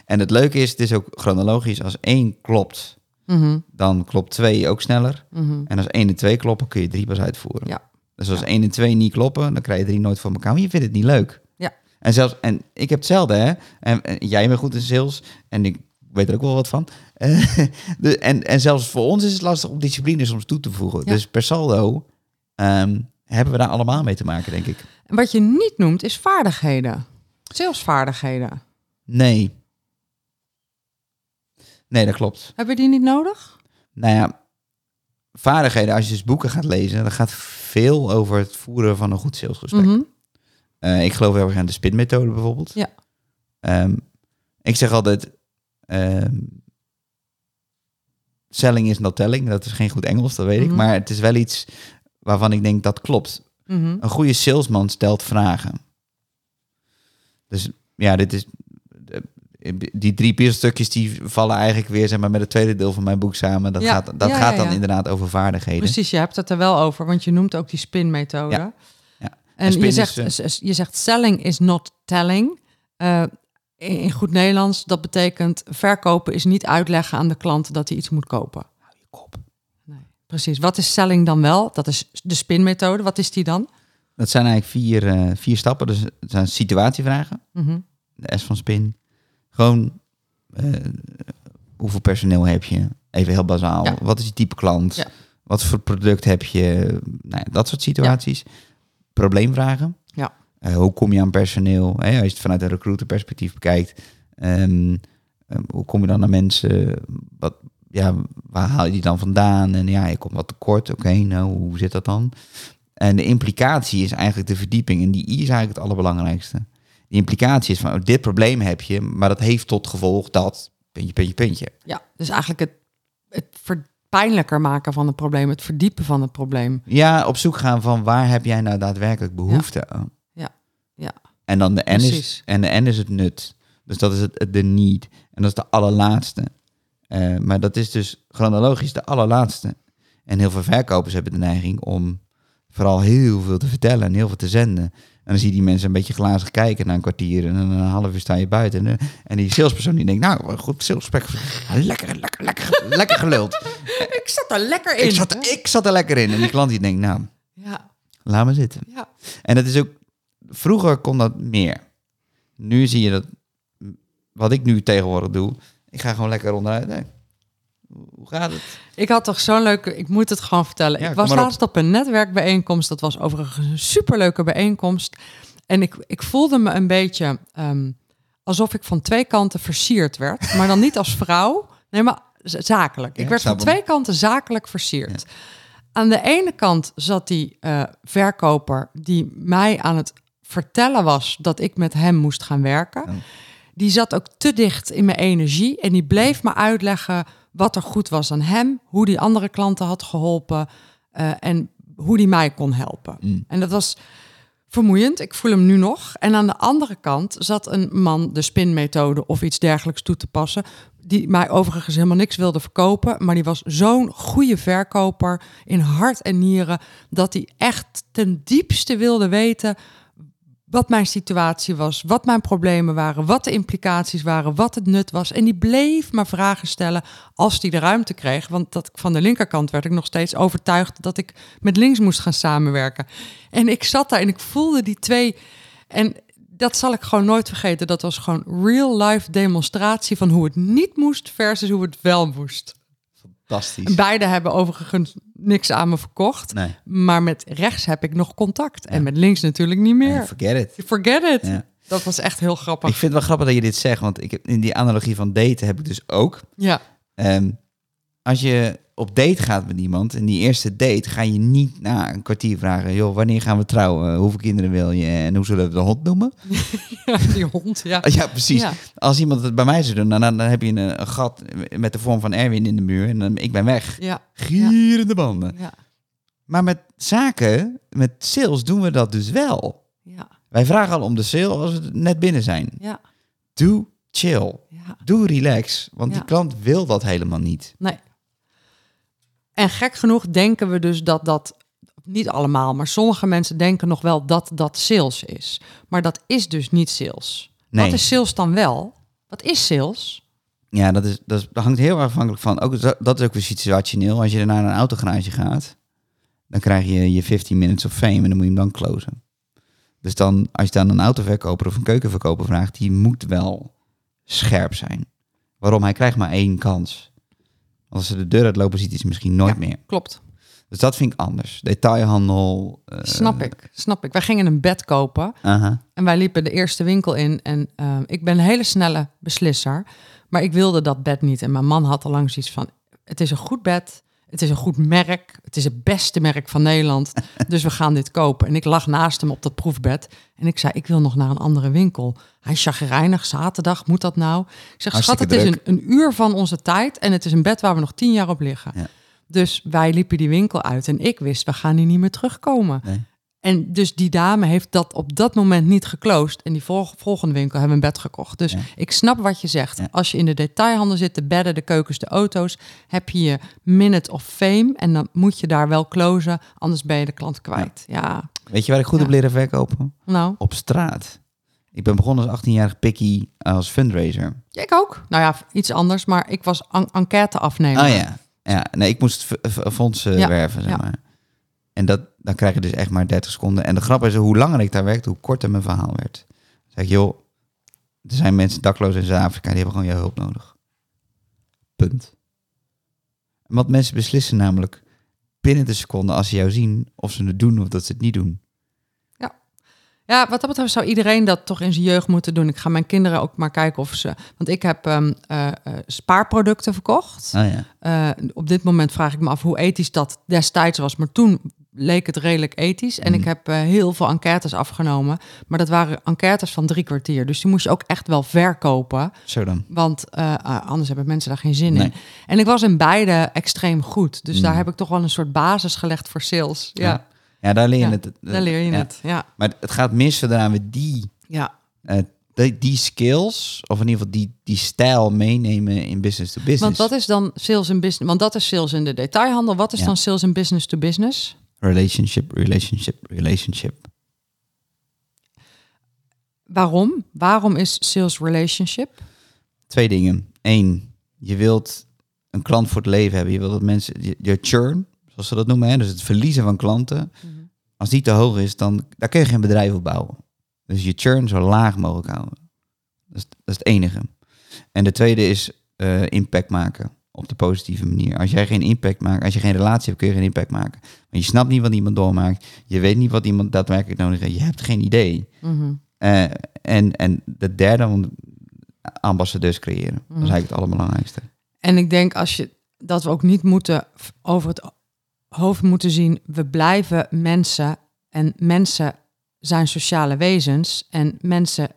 en het leuke is, het is ook chronologisch. Als één klopt, Mhm, dan klopt twee ook sneller. mhm. En als één en twee kloppen, kun je drie pas uitvoeren. Ja. Dus als één en twee niet kloppen, dan krijg je drie nooit voor elkaar. Maar je vindt het niet leuk. Ja. En zelfs, en ik heb hetzelfde, hè. En, en jij bent goed in sales. En ik weet er ook wel wat van. Eh, en, en zelfs voor ons is het lastig om discipline soms toe te voegen. Dus per saldo ehm, hebben we daar allemaal mee te maken, denk ik. En wat je niet noemt is vaardigheden. Salesvaardigheden. Nee. Nee, dat klopt. Hebben die niet nodig? Nou ja, vaardigheden, als je dus boeken gaat lezen, dan gaat veel over het voeren van een goed salesgesprek. Mhm. Eh, ik geloof heel erg aan de spinmethode bijvoorbeeld. Ja. Ehm, ik zeg altijd, ehm, selling is not telling. Dat is geen goed Engels, dat weet ik. Mhm. Maar het is wel iets waarvan ik denk dat klopt. Mhm. Een goede salesman stelt vragen. Dus ja, dit is... Die drie puzzelstukjes die vallen eigenlijk weer zeg maar, met het tweede deel van mijn boek samen. Dat Ja, gaat, dat ja, gaat dan ja. inderdaad over vaardigheden. Precies, je hebt het er wel over, want je noemt ook die spinmethode. Ja, ja. En En je zegt, eh, je zegt selling is not telling. Eh, in goed Nederlands, dat betekent verkopen is niet uitleggen aan de klant dat hij iets moet kopen. Precies. Wat is selling dan wel? Dat is de spinmethode. Wat is die dan? Dat zijn eigenlijk vier, eh, vier stappen. Dus het zijn situatievragen. Mhm. de S van Spin. Gewoon, eh, hoeveel personeel heb je? Even heel bazaal. Ja. Wat is je type klant? Ja. Wat voor product heb je? Nou ja, dat soort situaties. Probleemvragen. Ja. Eh, hoe kom je aan personeel? Als je het vanuit een recruiterperspectief bekijkt. Ehm, hoe kom je dan naar mensen? Wat, ja, waar haal je die dan vandaan? En ja, je komt wat tekort. Oké, nou, hoe zit dat dan? En de implicatie is eigenlijk de verdieping. En die I is eigenlijk het allerbelangrijkste. Die implicatie is van, oh, dit probleem heb je, maar dat heeft tot gevolg dat, puntje, puntje, puntje. Ja, dus eigenlijk het, het ver- pijnlijker maken van het probleem, het verdiepen van het probleem. Ja, op zoek gaan van waar heb jij nou daadwerkelijk behoefte aan? Ja, ja. En dan de N is, en de N is het nut. Dus dat is het, het- de need. En dat is de allerlaatste. Eh, maar dat is dus chronologisch de allerlaatste. En heel veel verkopers hebben de neiging om vooral heel veel te vertellen en heel veel te zenden. En dan zie je die mensen een beetje glazig kijken na een kwartier. En een half uur sta je buiten. En, en die salespersoon die denkt, nou, goed salesgesprek. Lekker, lekker, lekker, lekker geluld. Ik zat er lekker in. Ik zat, ik zat er lekker in. En die klant die denkt, nou, Ja, laat me zitten. ja. En dat is ook, vroeger kon dat meer. Nu zie je dat, wat ik nu tegenwoordig doe, ik ga gewoon lekker onderuit. Nee. Hoe gaat het? Ik had toch zo'n leuke, ik moet het gewoon vertellen. Ja, ik was op. laatst op een netwerkbijeenkomst. Dat was overigens een superleuke bijeenkomst. En ik, ik voelde me een beetje ehm, alsof ik van twee kanten versierd werd. Maar dan niet als vrouw, nee, maar zakelijk. Ja, ik werd van twee kanten zakelijk versierd. Aan de ene kant zat die eh, verkoper die mij aan het vertellen was dat ik met hem moest gaan werken. Oh. Die zat ook te dicht in mijn energie en die bleef me uitleggen wat er goed was aan hem, hoe die andere klanten had geholpen eh, en hoe die mij kon helpen. Mm. En dat was vermoeiend. Ik voel hem nu nog. En aan de andere kant zat een man de spinmethode of iets dergelijks toe te passen. Die mij overigens helemaal niks wilde verkopen. Maar die was zo'n goede verkoper in hart en nieren. Dat hij echt ten diepste wilde weten wat mijn situatie was, wat mijn problemen waren, wat de implicaties waren, wat het nut was. En die bleef maar vragen stellen als hij de ruimte kreeg. Want dat, van de linkerkant werd ik nog steeds overtuigd dat ik met links moest gaan samenwerken. En ik zat daar en ik voelde die twee. En dat zal ik gewoon nooit vergeten. Dat was gewoon real-life demonstratie van hoe het niet moest versus hoe het wel moest. Fantastisch. Beide hebben overigens niks aan me verkocht. Nee, Maar met rechts heb ik nog contact. En met links natuurlijk niet meer. nee, forget it. Forget it. Ja. Dat was echt heel grappig. Ik vind het wel grappig dat je dit zegt, want ik heb, in die analogie van daten heb ik dus ook. Ja, Ehm, als je op date gaat met iemand, en die eerste date ga je niet na een kwartier vragen, joh, wanneer gaan we trouwen? Hoeveel kinderen wil je? En hoe zullen we de hond noemen? Ja, die hond, ja. Ja, precies. Ja. Als iemand het bij mij zou doen, dan, dan, dan heb je een, een gat met de vorm van Erwin in de muur en dan, ik ben weg. Ja, Gierende banden. ja, Maar met zaken, met sales doen we dat dus wel. ja, Wij vragen al om de sale als we net binnen zijn. ja, Doe chill. ja. Doe relax. Want die klant wil dat helemaal niet. Nee. En gek genoeg denken we dus dat dat, niet allemaal, maar sommige mensen denken nog wel dat dat sales is. Maar dat is dus niet sales. Nee. Wat is sales dan wel? Wat is sales? Ja, dat, is, dat, is, dat hangt heel erg afhankelijk van. Ook, dat- dat is ook weer situationeel. Als je naar een autogarage gaat, dan krijg je je 15 minutes of fame en dan moet je hem dan closen. Dus dan, als je dan een autoverkoper of een keukenverkoper vraagt, die moet wel scherp zijn. Waarom? Hij krijgt maar één kans. Als ze de deur uitlopen, ziet hij ze misschien nooit meer. Klopt. Dus dat vind ik anders. Detailhandel. eh, Snap ik. Snap ik. Wij gingen een bed kopen en wij liepen de eerste winkel in. En eh, ik ben een hele snelle beslisser. Maar ik wilde dat bed niet. En mijn man had al langs iets van: het is een goed bed. Het is een goed merk. Het is het beste merk van Nederland. Dus we gaan dit kopen. En ik lag naast hem op dat proefbed. En ik zei: Ik wil nog naar een andere winkel. Hij is chagrijnig. Zaterdag moet dat nou? Ik zeg: Schat, het is een, een uur van onze tijd. En het is een bed waar we nog tien jaar op liggen. Ja. Dus wij liepen die winkel uit. En ik wist: We gaan hier niet meer terugkomen. Nee. En dus die dame heeft dat op dat moment niet geclosed. En die vol- volgende winkel hebben een bed gekocht. Dus Ja. ik snap wat je zegt. Ja. Als je in de detailhandel zit, de bedden, de keukens, de auto's, heb je je minute of fame. En dan moet je daar wel closen, anders ben je de klant kwijt. Ja, Weet je waar ik goed heb leren verkopen? nou, Op straat. Ik ben begonnen als 18-jarig pikkie als fundraiser. ik ook. Nou ja, iets anders, maar ik was en enquête afnemer. Oh ja. Ja, nee, ik moest fondsen werven, zeg ja. maar. En dat, dan krijg je dus echt maar 30 seconden. En de grap is, hoe langer ik daar werkte, hoe korter mijn verhaal werd. Dan zeg ik, joh, er zijn mensen dakloos in Zuid-Afrika, die hebben gewoon je hulp nodig. Punt. En wat mensen beslissen namelijk binnen de seconde als ze jou zien, of ze het doen of dat ze het niet doen. Ja, wat dat betreft zou iedereen dat toch in zijn jeugd moeten doen. Ik ga mijn kinderen ook maar kijken of ze... Want ik heb ehm, eh, eh, spaarproducten verkocht. Oh ja. Eh, op dit moment vraag ik me af hoe ethisch dat destijds was. Maar toen leek het redelijk ethisch. En Mm. ik heb eh, heel veel enquêtes afgenomen. Maar dat waren enquêtes van drie kwartier. Dus die moest je ook echt wel verkopen. Zo dan. Want eh, ah, anders hebben mensen daar geen zin Nee. in. En ik was in beide extreem goed. Dus Mm. daar heb ik toch wel een soort basis gelegd voor sales. Ja, Ja. Ja, daar leer je Ja, het. daar leer je Ja. het. Ja, Maar het gaat mis zodra we die, ja. eh, die, die skills, of in ieder geval die, die stijl meenemen in business to business. Want wat is dan sales in business? Want dat is sales in de detailhandel. Wat is dan sales in business to business? Relationship, relationship, relationship. Waarom? Waarom is sales relationship? Twee dingen. Eén, je wilt een klant voor het leven hebben. Je wilt dat mensen, je, je churn, zoals ze dat noemen, hè? dus het verliezen van klanten. Als die te hoog is, dan daar kun je geen bedrijf op bouwen. Dus je churn zo laag mogelijk houden. Dat is, dat is het enige. En de tweede is eh, impact maken op de positieve manier. Als jij geen impact maakt, als je geen relatie hebt, kun je geen impact maken. Want je snapt niet wat iemand doormaakt. Je weet niet wat iemand daadwerkelijk nodig heeft. Je hebt geen idee. Mhm. Eh, en, en de derde, ambassadeurs creëren. Dat is eigenlijk het allerbelangrijkste. En ik denk als je dat we ook niet moeten over het hoofd moeten zien. We blijven mensen en mensen zijn sociale wezens en mensen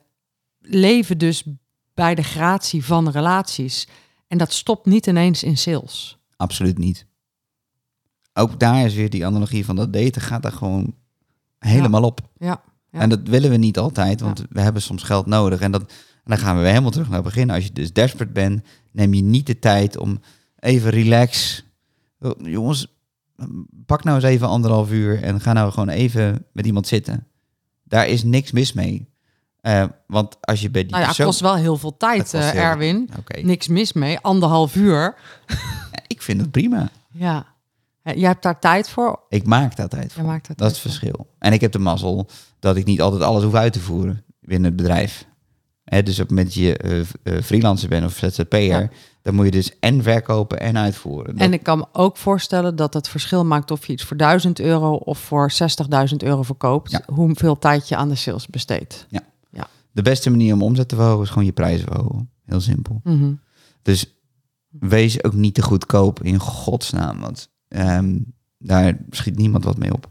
leven dus bij de gratie van relaties. En dat stopt niet ineens in sales. Absoluut niet. Ook daar is weer die analogie van dat daten gaat daar gewoon helemaal op. Ja, ja. En dat willen we niet altijd, want we hebben soms geld nodig. En, dat, en dan gaan we weer helemaal terug naar het begin. Als je dus desperate bent, neem je niet de tijd om even relax. Oh, Jongens, pak nou eens even anderhalf uur en ga nou gewoon even met iemand zitten. Daar is niks mis mee. Eh, want als je bij die nou ja, persoon... kost wel heel veel tijd, eh, heel Erwin. Niks mis mee, anderhalf uur. ik vind het prima. Ja. Jij hebt daar tijd voor. Ik maak daar tijd voor. Maakt daar Dat is voor. verschil. En ik heb de mazzel dat ik niet altijd alles hoef uit te voeren binnen het bedrijf. Hè, dus op het moment dat je eh, freelancer bent of ZZP'er, Ja. dan moet je dus en verkopen en uitvoeren. Dat- En ik kan me ook voorstellen dat het verschil maakt of je iets voor 1000 euro of voor 60.000 euro verkoopt. Ja. Hoeveel tijd je aan de sales besteedt. De beste manier om omzet te verhogen is gewoon je prijzen verhogen. Heel simpel. Mhm. Dus wees ook niet te goedkoop in godsnaam. Want ehm, daar schiet niemand wat mee op.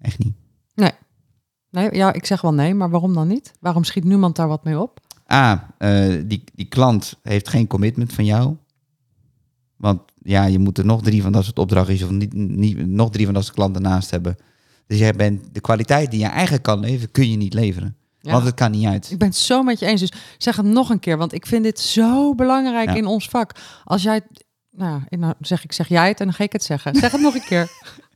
Echt niet. Nee, ja, ik zeg wel nee, maar waarom dan niet? Waarom schiet niemand daar wat mee op? A, eh, die, die klant heeft geen commitment van jou. Want ja, je moet er nog drie van dat soort opdrachtjes of niet, niet, nog drie van dat soort klanten naast hebben. Dus jij bent de kwaliteit die je eigenlijk kan leveren, kun je niet leveren. Ja. Want het kan niet uit. Ik ben het zo met je eens. Dus zeg het nog een keer, want ik vind dit zo belangrijk Ja. in ons vak. Als jij, nou, nou zeg ik, zeg jij het en dan ga ik het zeggen. Zeg het nog een keer.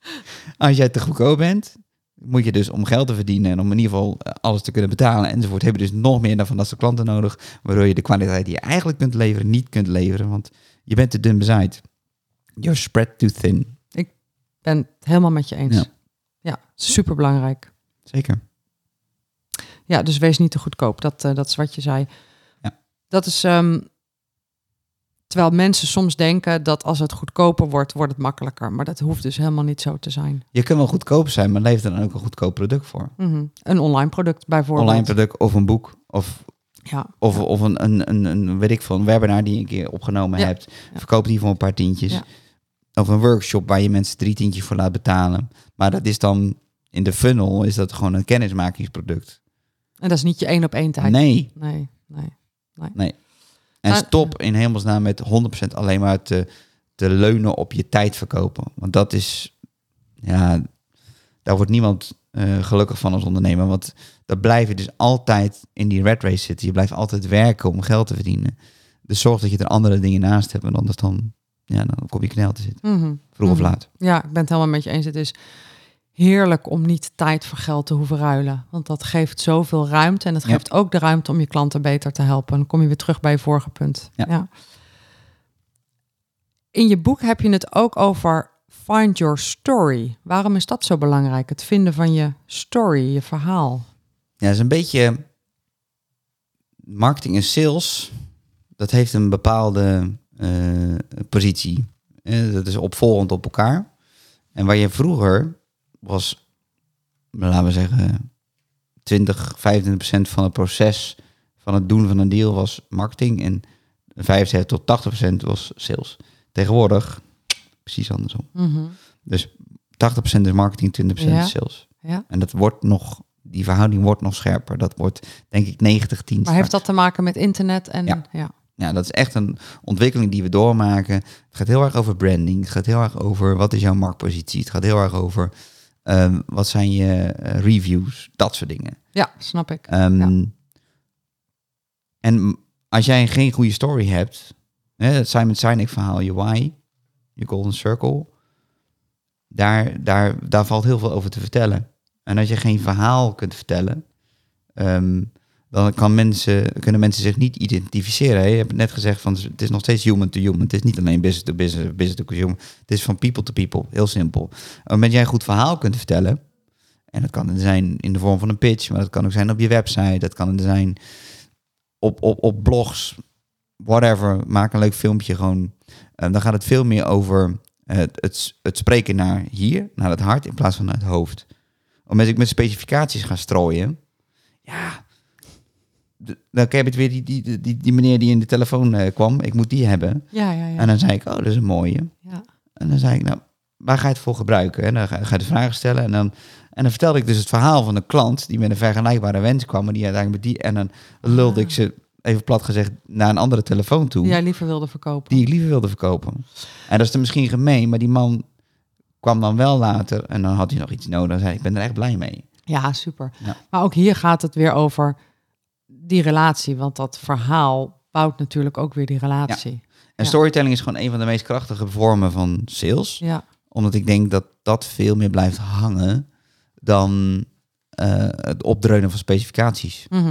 Als jij te goedkoop bent, moet je dus om geld te verdienen en om in ieder geval eh, alles te kunnen betalen enzovoort, heb je dus nog meer dan van dat soort klanten nodig, waardoor je de kwaliteit die je eigenlijk kunt leveren, niet kunt leveren, want je bent te dun bezaaid. You're spread too thin. Ik ben het helemaal met je eens. Ja. Ja, super belangrijk. Zeker. Ja, dus wees niet te goedkoop. Dat, eh, dat is wat je zei. Ja. Dat is. ehm, terwijl mensen soms denken dat als het goedkoper wordt, wordt het makkelijker. Maar dat hoeft dus helemaal niet zo te zijn. Je kunt wel goedkoop zijn, maar leef er dan ook een goedkoop product voor. Mhm. Een online product bijvoorbeeld. Online product of een boek of, Ja, of, of een, een, een, een, weet ik veel, een webinar die je een keer opgenomen Ja. hebt. Verkoop die voor een paar tientjes. Of een workshop waar je mensen drie tientjes voor laat betalen. Maar dat is dan in de funnel is dat gewoon een kennismakingsproduct. En dat is niet je één op één tijd. Nee. Nee, nee. En Maar- stop in hemelsnaam met 100% alleen maar te, te leunen op je tijd verkopen. Want dat is, ja, daar wordt niemand eh, gelukkig van als ondernemer. Want dan blijf je dus altijd in die red race zitten. Je blijft altijd werken om geld te verdienen. Dus zorg dat je er andere dingen naast hebt. Want anders dan, ja, dan kom je knel te zitten. Mhm. Vroeg of Mhm. laat. Ja, ik ben het helemaal met je eens. Het is heerlijk om niet tijd voor geld te hoeven ruilen. Want dat geeft zoveel ruimte. En het Ja. geeft ook de ruimte om je klanten beter te helpen. En dan kom je weer terug bij je vorige punt. Ja. In je boek heb je het ook over find your story. Waarom is dat zo belangrijk? Het vinden van je story, je verhaal. Ja, dat is een beetje marketing en sales. Dat heeft een bepaalde eh, positie. Eh, dat is opvolgend op elkaar. En waar je vroeger was, laten we zeggen, 20, 25 procent van het proces van het doen van een deal was marketing. En 75 tot 80 procent was sales. Tegenwoordig precies andersom. Mhm. Dus 80 procent is marketing, 20 procent Ja. is sales. Ja. En dat wordt nog, die verhouding wordt nog scherper. Dat wordt denk ik 90-10. Maar heeft dat te maken met internet? En, Ja. ja. Ja, dat is echt een ontwikkeling die we doormaken. Het gaat heel erg over branding. Het gaat heel erg over wat is jouw marktpositie. Het gaat heel erg over ehm, wat zijn je eh, reviews. Dat soort dingen. ja, snap ik. Ehm, Ja. En als jij geen goede story hebt, hè, het Simon Sinek verhaal, je why, je golden circle, daar, daar, daar valt heel veel over te vertellen. En als je geen verhaal kunt vertellen, ehm, dan kan mensen, kunnen mensen zich niet identificeren. Je hebt net gezegd van het is nog steeds human to human. Het is niet alleen business to business, business to consumer. Het is van people to people. Heel simpel. Op het moment dat jij een goed verhaal kunt vertellen, en dat kan zijn in de vorm van een pitch, maar dat kan ook zijn op je website, dat kan zijn op, op, op blogs, whatever. Maak een leuk filmpje gewoon. En dan gaat het veel meer over het, het, het spreken naar hier, naar het hart, in plaats van naar het hoofd. Omdat ik met specificaties ga strooien, ja, dan heb je het weer die, die, die, die meneer die in de telefoon eh, kwam, ik moet die hebben. Ja, ja, ja. En dan zei ik, oh, dat is een mooie. ja. En dan zei ik, nou, waar ga je het voor gebruiken? En dan ga, ga je de vragen stellen. En dan, en dan vertelde ik dus het verhaal van een klant die met een vergelijkbare wens kwam. En die uiteindelijk met die. En dan lulde ik ze, even plat gezegd, naar een andere telefoon toe. Die jij liever wilde verkopen. Die ik liever wilde verkopen. En dat is dan misschien gemeen, maar die man kwam dan wel later. En dan had hij nog iets nodig. Dan zei ik, ik ben er echt blij mee. Ja, super. Ja. Maar ook hier gaat het weer over die relatie. Want dat verhaal bouwt natuurlijk ook weer die relatie. En Ja. storytelling is gewoon een van de meest krachtige vormen van sales. Ja, Omdat ik denk dat dat veel meer blijft hangen dan eh, het opdreunen van specificaties. Mhm.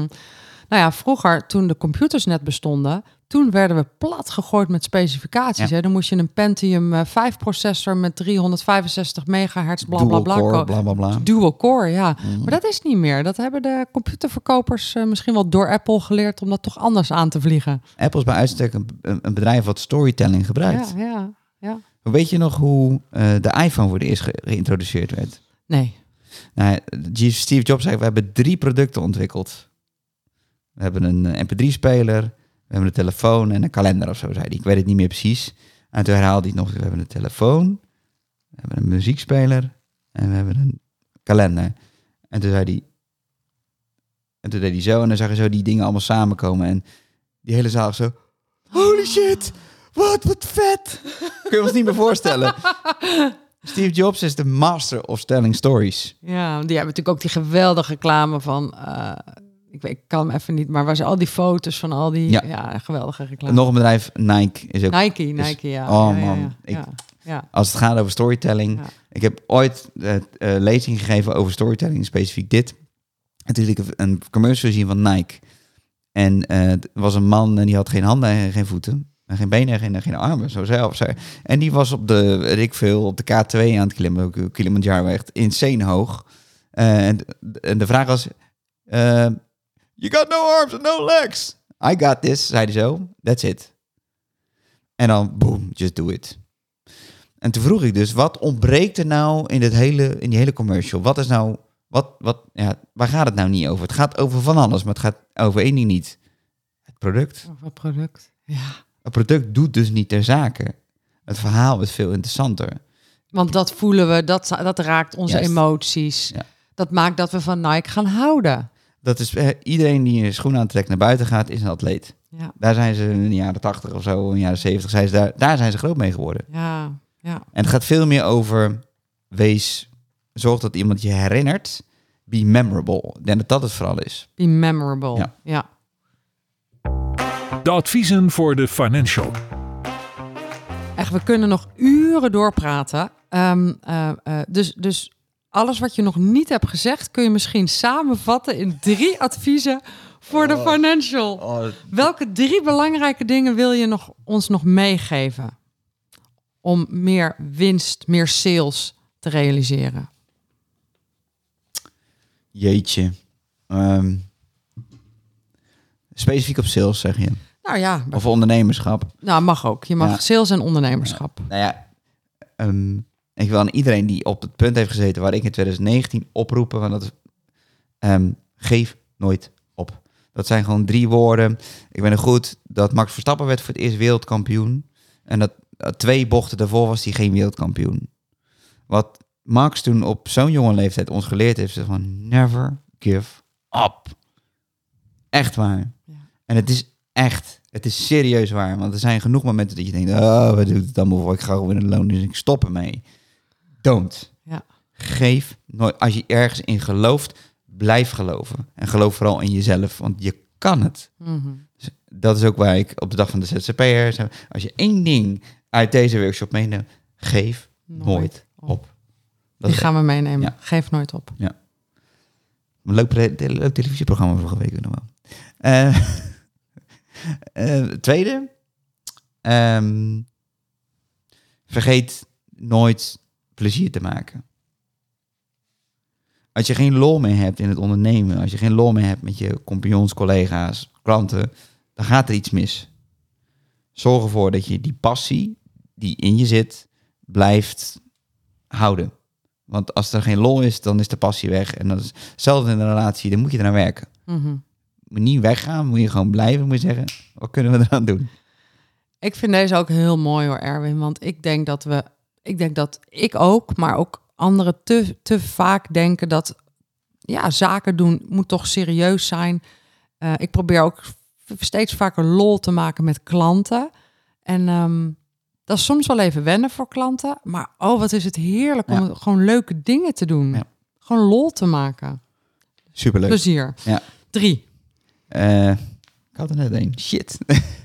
Nou ja, vroeger toen de computers net bestonden, toen werden we plat gegooid met specificaties. Ja. Hè? Dan moest je een Pentium eh, 5 processor met 365 megahertz, bla bla Dual core, ko- bla bla bla. Dual core, ja. Mhm. Maar dat is niet meer. Dat hebben de computerverkopers eh, misschien wel door Apple geleerd om dat toch anders aan te vliegen. Apple is bij uitstek een, een, bedrijf wat storytelling gebruikt. Ja, ja, ja. Weet je nog hoe eh, de iPhone voor de eerst ge- geïntroduceerd werd? Nee. Nou, Steve Jobs zei, we hebben drie producten ontwikkeld. We hebben een eh, mp3-speler, we hebben een telefoon en een kalender of zo, zei hij. Ik weet het niet meer precies. En toen herhaalde hij het nog. We hebben een telefoon, we hebben een muziekspeler en we hebben een kalender. En toen zei hij... En toen deed hij zo en dan zag je zo die dingen allemaal samenkomen. En die hele zaal zo... Holy shit! Wat, wat vet! Kun je ons niet meer voorstellen. Steve Jobs is de master of telling stories. Ja, die hebben natuurlijk ook die geweldige reclame van... eh, ik, weet, ik kan hem even niet, maar waar ze al die foto's van al die... Ja. Ja, geweldige reclame. Nog een bedrijf, Nike, is ook... Nike, is- Nike, ja. oh, ja, man. Ik-. Als het gaat over storytelling. Ik heb ooit uh, uh, lezing gegeven over storytelling, specifiek dit. En toen liet ik een commercial zien van Nike. En uh, er was een man en die had geen handen en geen voeten. En geen benen en geen, geen armen, zo zelf. En die was op de, weet veel, op de K2 aan het klimmen. Kilimanjaro echt insane hoog. En, en de vraag was... You got no arms and no legs. I got this, zei hij zo. That's it. En dan, boom, just do it. En toen vroeg ik dus, wat ontbreekt er nou in, dit hele, in die hele commercial? Wat is nou, wat, wat, ja, waar gaat het nou niet over? Het gaat over van alles, maar het gaat over één ding niet. Het product. Over het product, ja. Het product doet dus niet ter zake. Het verhaal is veel interessanter. Want dat voelen we, dat, dat raakt onze Juist. emoties. Ja. Dat maakt dat we van Nike gaan houden. Dat is, iedereen die een schoen aantrekt naar buiten gaat, is een atleet. Ja, Daar zijn ze in de jaren 80 of zo, in de jaren 70, zijn ze daar, daar zijn ze groot mee geworden. ja, ja. En het gaat veel meer over, wees, zorg dat iemand je herinnert, be memorable. Ik denk dat dat het vooral is. Be memorable. Ja. ja. De adviezen voor de financial. Echt, we kunnen nog uren doorpraten. Um, uh, uh, dus, dus alles wat je nog niet hebt gezegd, kun je misschien samenvatten in drie adviezen voor de financial. Oh, Welke drie belangrijke dingen wil je nog, ons nog meegeven om meer winst, meer sales te realiseren? Jeetje. Um, specifiek op sales, zeg je. Nou ja. Of ondernemerschap. Nou, mag ook. Je mag Ja. sales en ondernemerschap. Ja, nou ja, um, ik wil aan iedereen die op het punt heeft gezeten waar ik in 2019 oproepen, want dat is, um, geef nooit op. Dat zijn gewoon drie woorden. Ik ben er goed dat Max Verstappen werd voor het eerst wereldkampioen. En dat uh, twee bochten daarvoor was hij geen wereldkampioen. Wat Max toen op zo'n jonge leeftijd ons geleerd heeft, is van never give up. Echt waar. Ja. En het is echt, het is serieus waar. Want er zijn genoeg momenten dat je denkt, oh, wat doet het allemaal voor? Ik ga gewoon in de loon, dus ik stop ermee. Don't. Ja. Geef nooit, als je ergens in gelooft, blijf geloven. En geloof vooral in jezelf, want je kan het. Mhm. Dus dat is ook waar ik op de dag van de ZZP'er, als je één ding uit deze workshop meeneemt, geef nooit, op. Dat Die gaan we meenemen. Ja. Geef nooit op. een leuk, leuk televisieprogramma vorige week nog wel. Eh, eh, tweede, ehm, vergeet nooit plezier te maken. Als je geen lol meer hebt in het ondernemen, als je geen lol meer hebt met je compagnons, collega's, klanten, dan gaat er iets mis. Zorg ervoor dat je die passie die in je zit, blijft houden. Want als er geen lol is, dan is de passie weg. En dat is hetzelfde in een relatie, dan moet je eraan werken. Mhm. Moet niet weggaan, moet je gewoon blijven. Moet je zeggen, wat kunnen we eraan doen? Ik vind deze ook heel mooi hoor, Erwin. Want ik denk dat we, ik denk dat ik ook, maar ook anderen te, te vaak denken dat ja, zaken doen moet toch serieus zijn. Uh, ik probeer ook steeds vaker lol te maken met klanten. En um, dat is soms wel even wennen voor klanten. Maar oh, wat is het heerlijk om Ja. gewoon leuke dingen te doen. Ja. Gewoon lol te maken. Superleuk. Plezier. Ja. Drie. Eh, ik had er net een. Shit.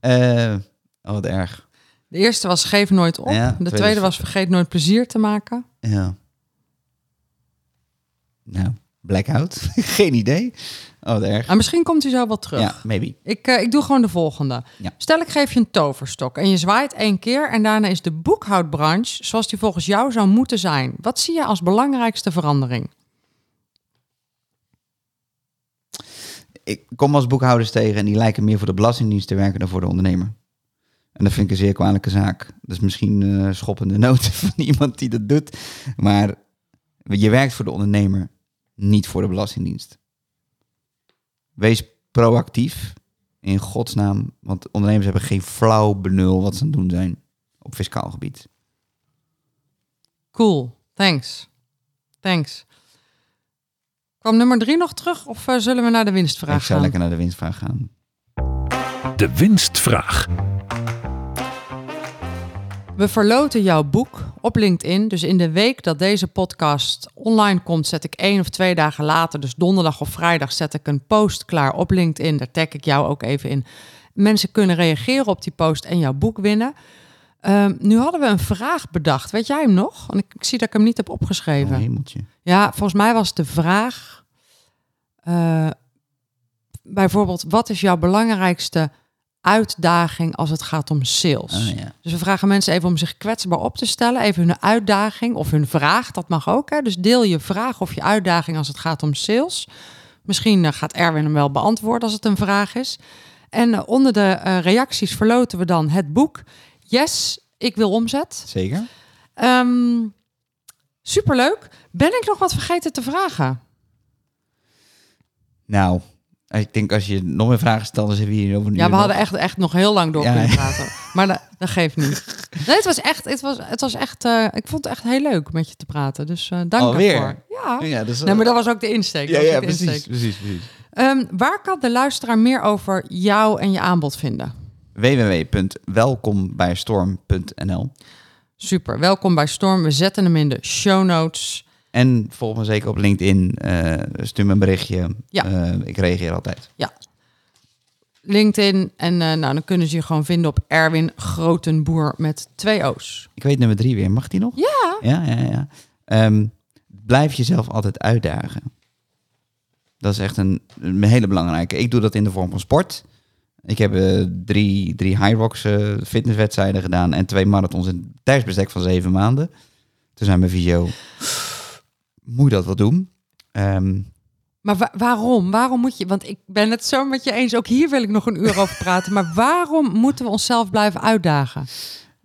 Eh, oh, wat erg. De eerste was geef nooit op. Ja, de tweede was vergeet nooit plezier te maken. Ja. Nou, blackout. Geen idee. Oh, erg. En misschien komt hij zo wel terug. Ja, maybe. Ik, eh, ik doe gewoon de volgende. Ja. Stel, ik geef je een toverstok en je zwaait één keer en daarna is de boekhoudbranche zoals die volgens jou zou moeten zijn. Wat zie je als belangrijkste verandering? Ik kom als boekhouders tegen en die lijken meer voor de Belastingdienst te werken dan voor de ondernemer. En dat vind ik een zeer kwalijke zaak. Dat is misschien eh schoppende noten van iemand die dat doet. Maar je werkt voor de ondernemer, niet voor de Belastingdienst. Wees proactief in godsnaam? Want ondernemers hebben geen flauw benul wat ze aan het doen zijn op fiscaal gebied. Cool, thanks. Thanks. Kwam nummer drie nog terug of eh, zullen we naar de winstvraag ik zou gaan? lekker naar de winstvraag gaan. De winstvraag. We verloten jouw boek op LinkedIn. Dus in de week dat deze podcast online komt, zet ik één of twee dagen later, dus donderdag of vrijdag, zet ik een post klaar op LinkedIn. Daar tag ik jou ook even in. Mensen kunnen reageren op die post en jouw boek winnen. Ehm, nu hadden we een vraag bedacht. Weet jij hem nog? Want ik, ik zie dat ik hem niet heb Oh, opgeschreven. hemeltje. Ja, volgens mij was de vraag. eh, bijvoorbeeld, wat is jouw belangrijkste uitdaging als het gaat om sales? Ah, ja. Dus we vragen mensen even om zich kwetsbaar op te stellen. Even hun uitdaging of hun vraag. Dat mag ook. Hè? Dus deel je vraag of je uitdaging als het gaat om sales. Misschien eh, gaat Erwin hem wel beantwoorden als het een vraag is. En eh, onder de eh, reacties verloten we dan het boek. Yes, ik wil omzet. Zeker. Ehm, superleuk. Ben ik nog wat vergeten te vragen? Nou, ik denk als je nog meer vragen stelt, dan zitten we hier over een Ja, we hadden nog. echt, echt nog heel lang door Ja. kunnen praten. Maar dat, dat geeft niet. Nee, het was echt, het was, het was echt, eh, ik vond het echt heel leuk met je te praten. Dus eh dank Alweer? ervoor. Ja. Ja, dus, Nee, maar dat was ook de insteek. ja, ja, precies, insteek. precies, precies. Ehm, waar kan de luisteraar meer over jou en je aanbod vinden? www.welkombijstorm.nl Super, welkom bij Storm. We zetten hem in de show notes. En volg me zeker op LinkedIn. eh, stuur me een berichtje. Ja. Eh, ik reageer altijd. LinkedIn. En eh, nou, dan kunnen ze je gewoon vinden op Erwin Grotenboer met twee O's. Ik weet nummer drie weer. Mag die nog? Ja. Ja, ja, ja. Ehm, blijf jezelf altijd uitdagen. Dat is echt een, een hele belangrijke. Ik doe dat in de vorm van sport. Ik heb drie, drie high rocks fitnesswedstrijden gedaan en twee marathons in tijdsbestek van zeven maanden. Toen zei mijn visio, moet je dat wel doen? Ehm, Maar wa- waarom? Waarom moet je... Want ik ben het zo met je eens. Ook hier wil ik nog een uur over praten. Maar waarom moeten we onszelf blijven uitdagen?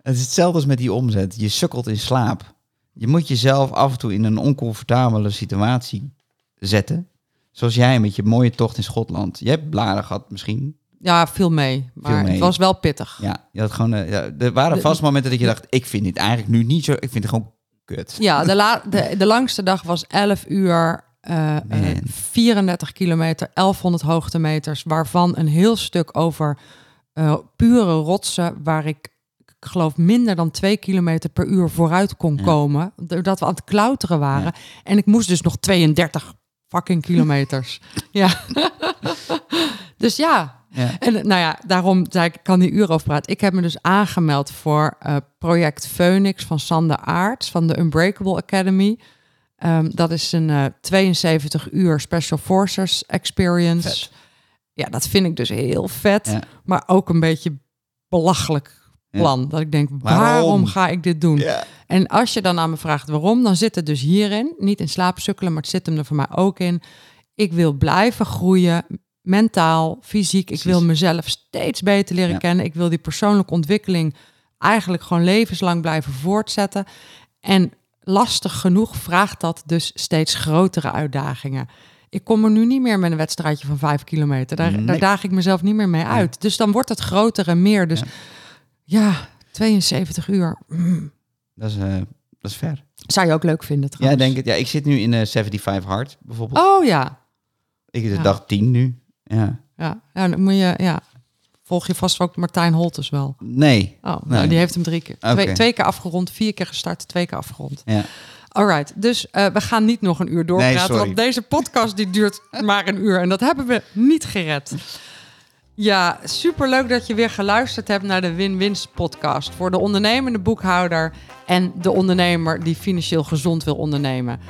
het is hetzelfde als met die omzet. Je sukkelt in slaap. Je moet jezelf af en toe in een oncomfortabele situatie zetten. Zoals jij met je mooie tocht in Schotland. Je hebt blaren gehad misschien. Ja, viel mee. Maar Viel mee. het was wel pittig. Ja, je had gewoon, eh, ja, er waren vast momenten dat je dacht, ik vind dit eigenlijk nu niet zo, ik vind het gewoon kut. Ja, de, la, de, de langste dag was 11 uur, eh, eh, Man. 34 kilometer, 1100 hoogtemeters, waarvan een heel stuk over eh, pure rotsen, waar ik, ik geloof minder dan 2 kilometer per uur vooruit kon Ja. komen, doordat we aan het klauteren waren. En ik moest dus nog 32 fucking kilometers. ja. dus ja, Ja. en nou ja, daarom zei ik, kan die uur over praten. Ik heb me dus aangemeld voor eh, project Phoenix van Sander Aarts van de Unbreakable Academy. Ehm, dat is een eh, 72 uur Special Forces experience. Vet. Ja, dat vind ik dus heel vet, Ja. maar ook een beetje belachelijk Ja. plan. Dat ik denk, Waarom? waarom ga ik dit doen? Ja. En als je dan aan me vraagt waarom, dan zit het dus hierin. Niet in slaapsukkelen, maar het zit hem er voor mij ook in. Ik wil blijven groeien, mentaal, fysiek. Ik wil mezelf steeds beter leren Ja. kennen. Ik wil die persoonlijke ontwikkeling eigenlijk gewoon levenslang blijven voortzetten. En lastig genoeg vraagt dat dus steeds grotere uitdagingen. Ik kom er nu niet meer met een wedstrijdje van vijf kilometer. Daar, Nee. daar daag ik mezelf niet meer mee uit. Dus dan wordt het groter en meer. Dus Ja. ja, 72 uur. Mm. Dat is, eh, dat is ver. Zou je ook leuk vinden Ja, trouwens. denk het. Ja, ik zit nu in eh 75 hard bijvoorbeeld. Oh ja. Ik is de Ja. dag 10 nu. Ja. Ja, ja, dan moet je, ja. Volg je vast ook Martijn Holtes wel. Nee. Oh, nou, Nee. die heeft hem drie keer. Twee, twee keer afgerond, vier keer gestart, twee keer afgerond. Ja. Alright, dus eh, we gaan niet nog een uur doorpraten, Nee, want deze podcast die duurt maar een uur en dat hebben we niet gered. Ja, superleuk dat je weer geluisterd hebt naar de Win-Wins podcast voor de ondernemende boekhouder en de ondernemer die financieel gezond wil ondernemen.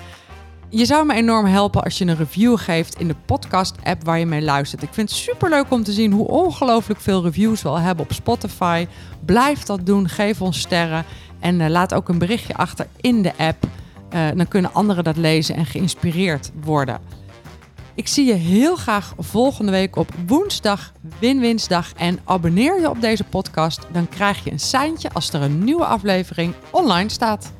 Je zou me enorm helpen als je een review geeft in de podcast-app waar je mee luistert. Ik vind het superleuk om te zien hoe ongelooflijk veel reviews we al hebben op Spotify. Blijf dat doen, geef ons sterren en eh, laat ook een berichtje achter in de app. Eh, dan kunnen anderen dat lezen en geïnspireerd worden. Ik zie je heel graag volgende week op woensdag, Win-Winsdag. En abonneer je op deze podcast, dan krijg je een seintje als er een nieuwe aflevering online staat.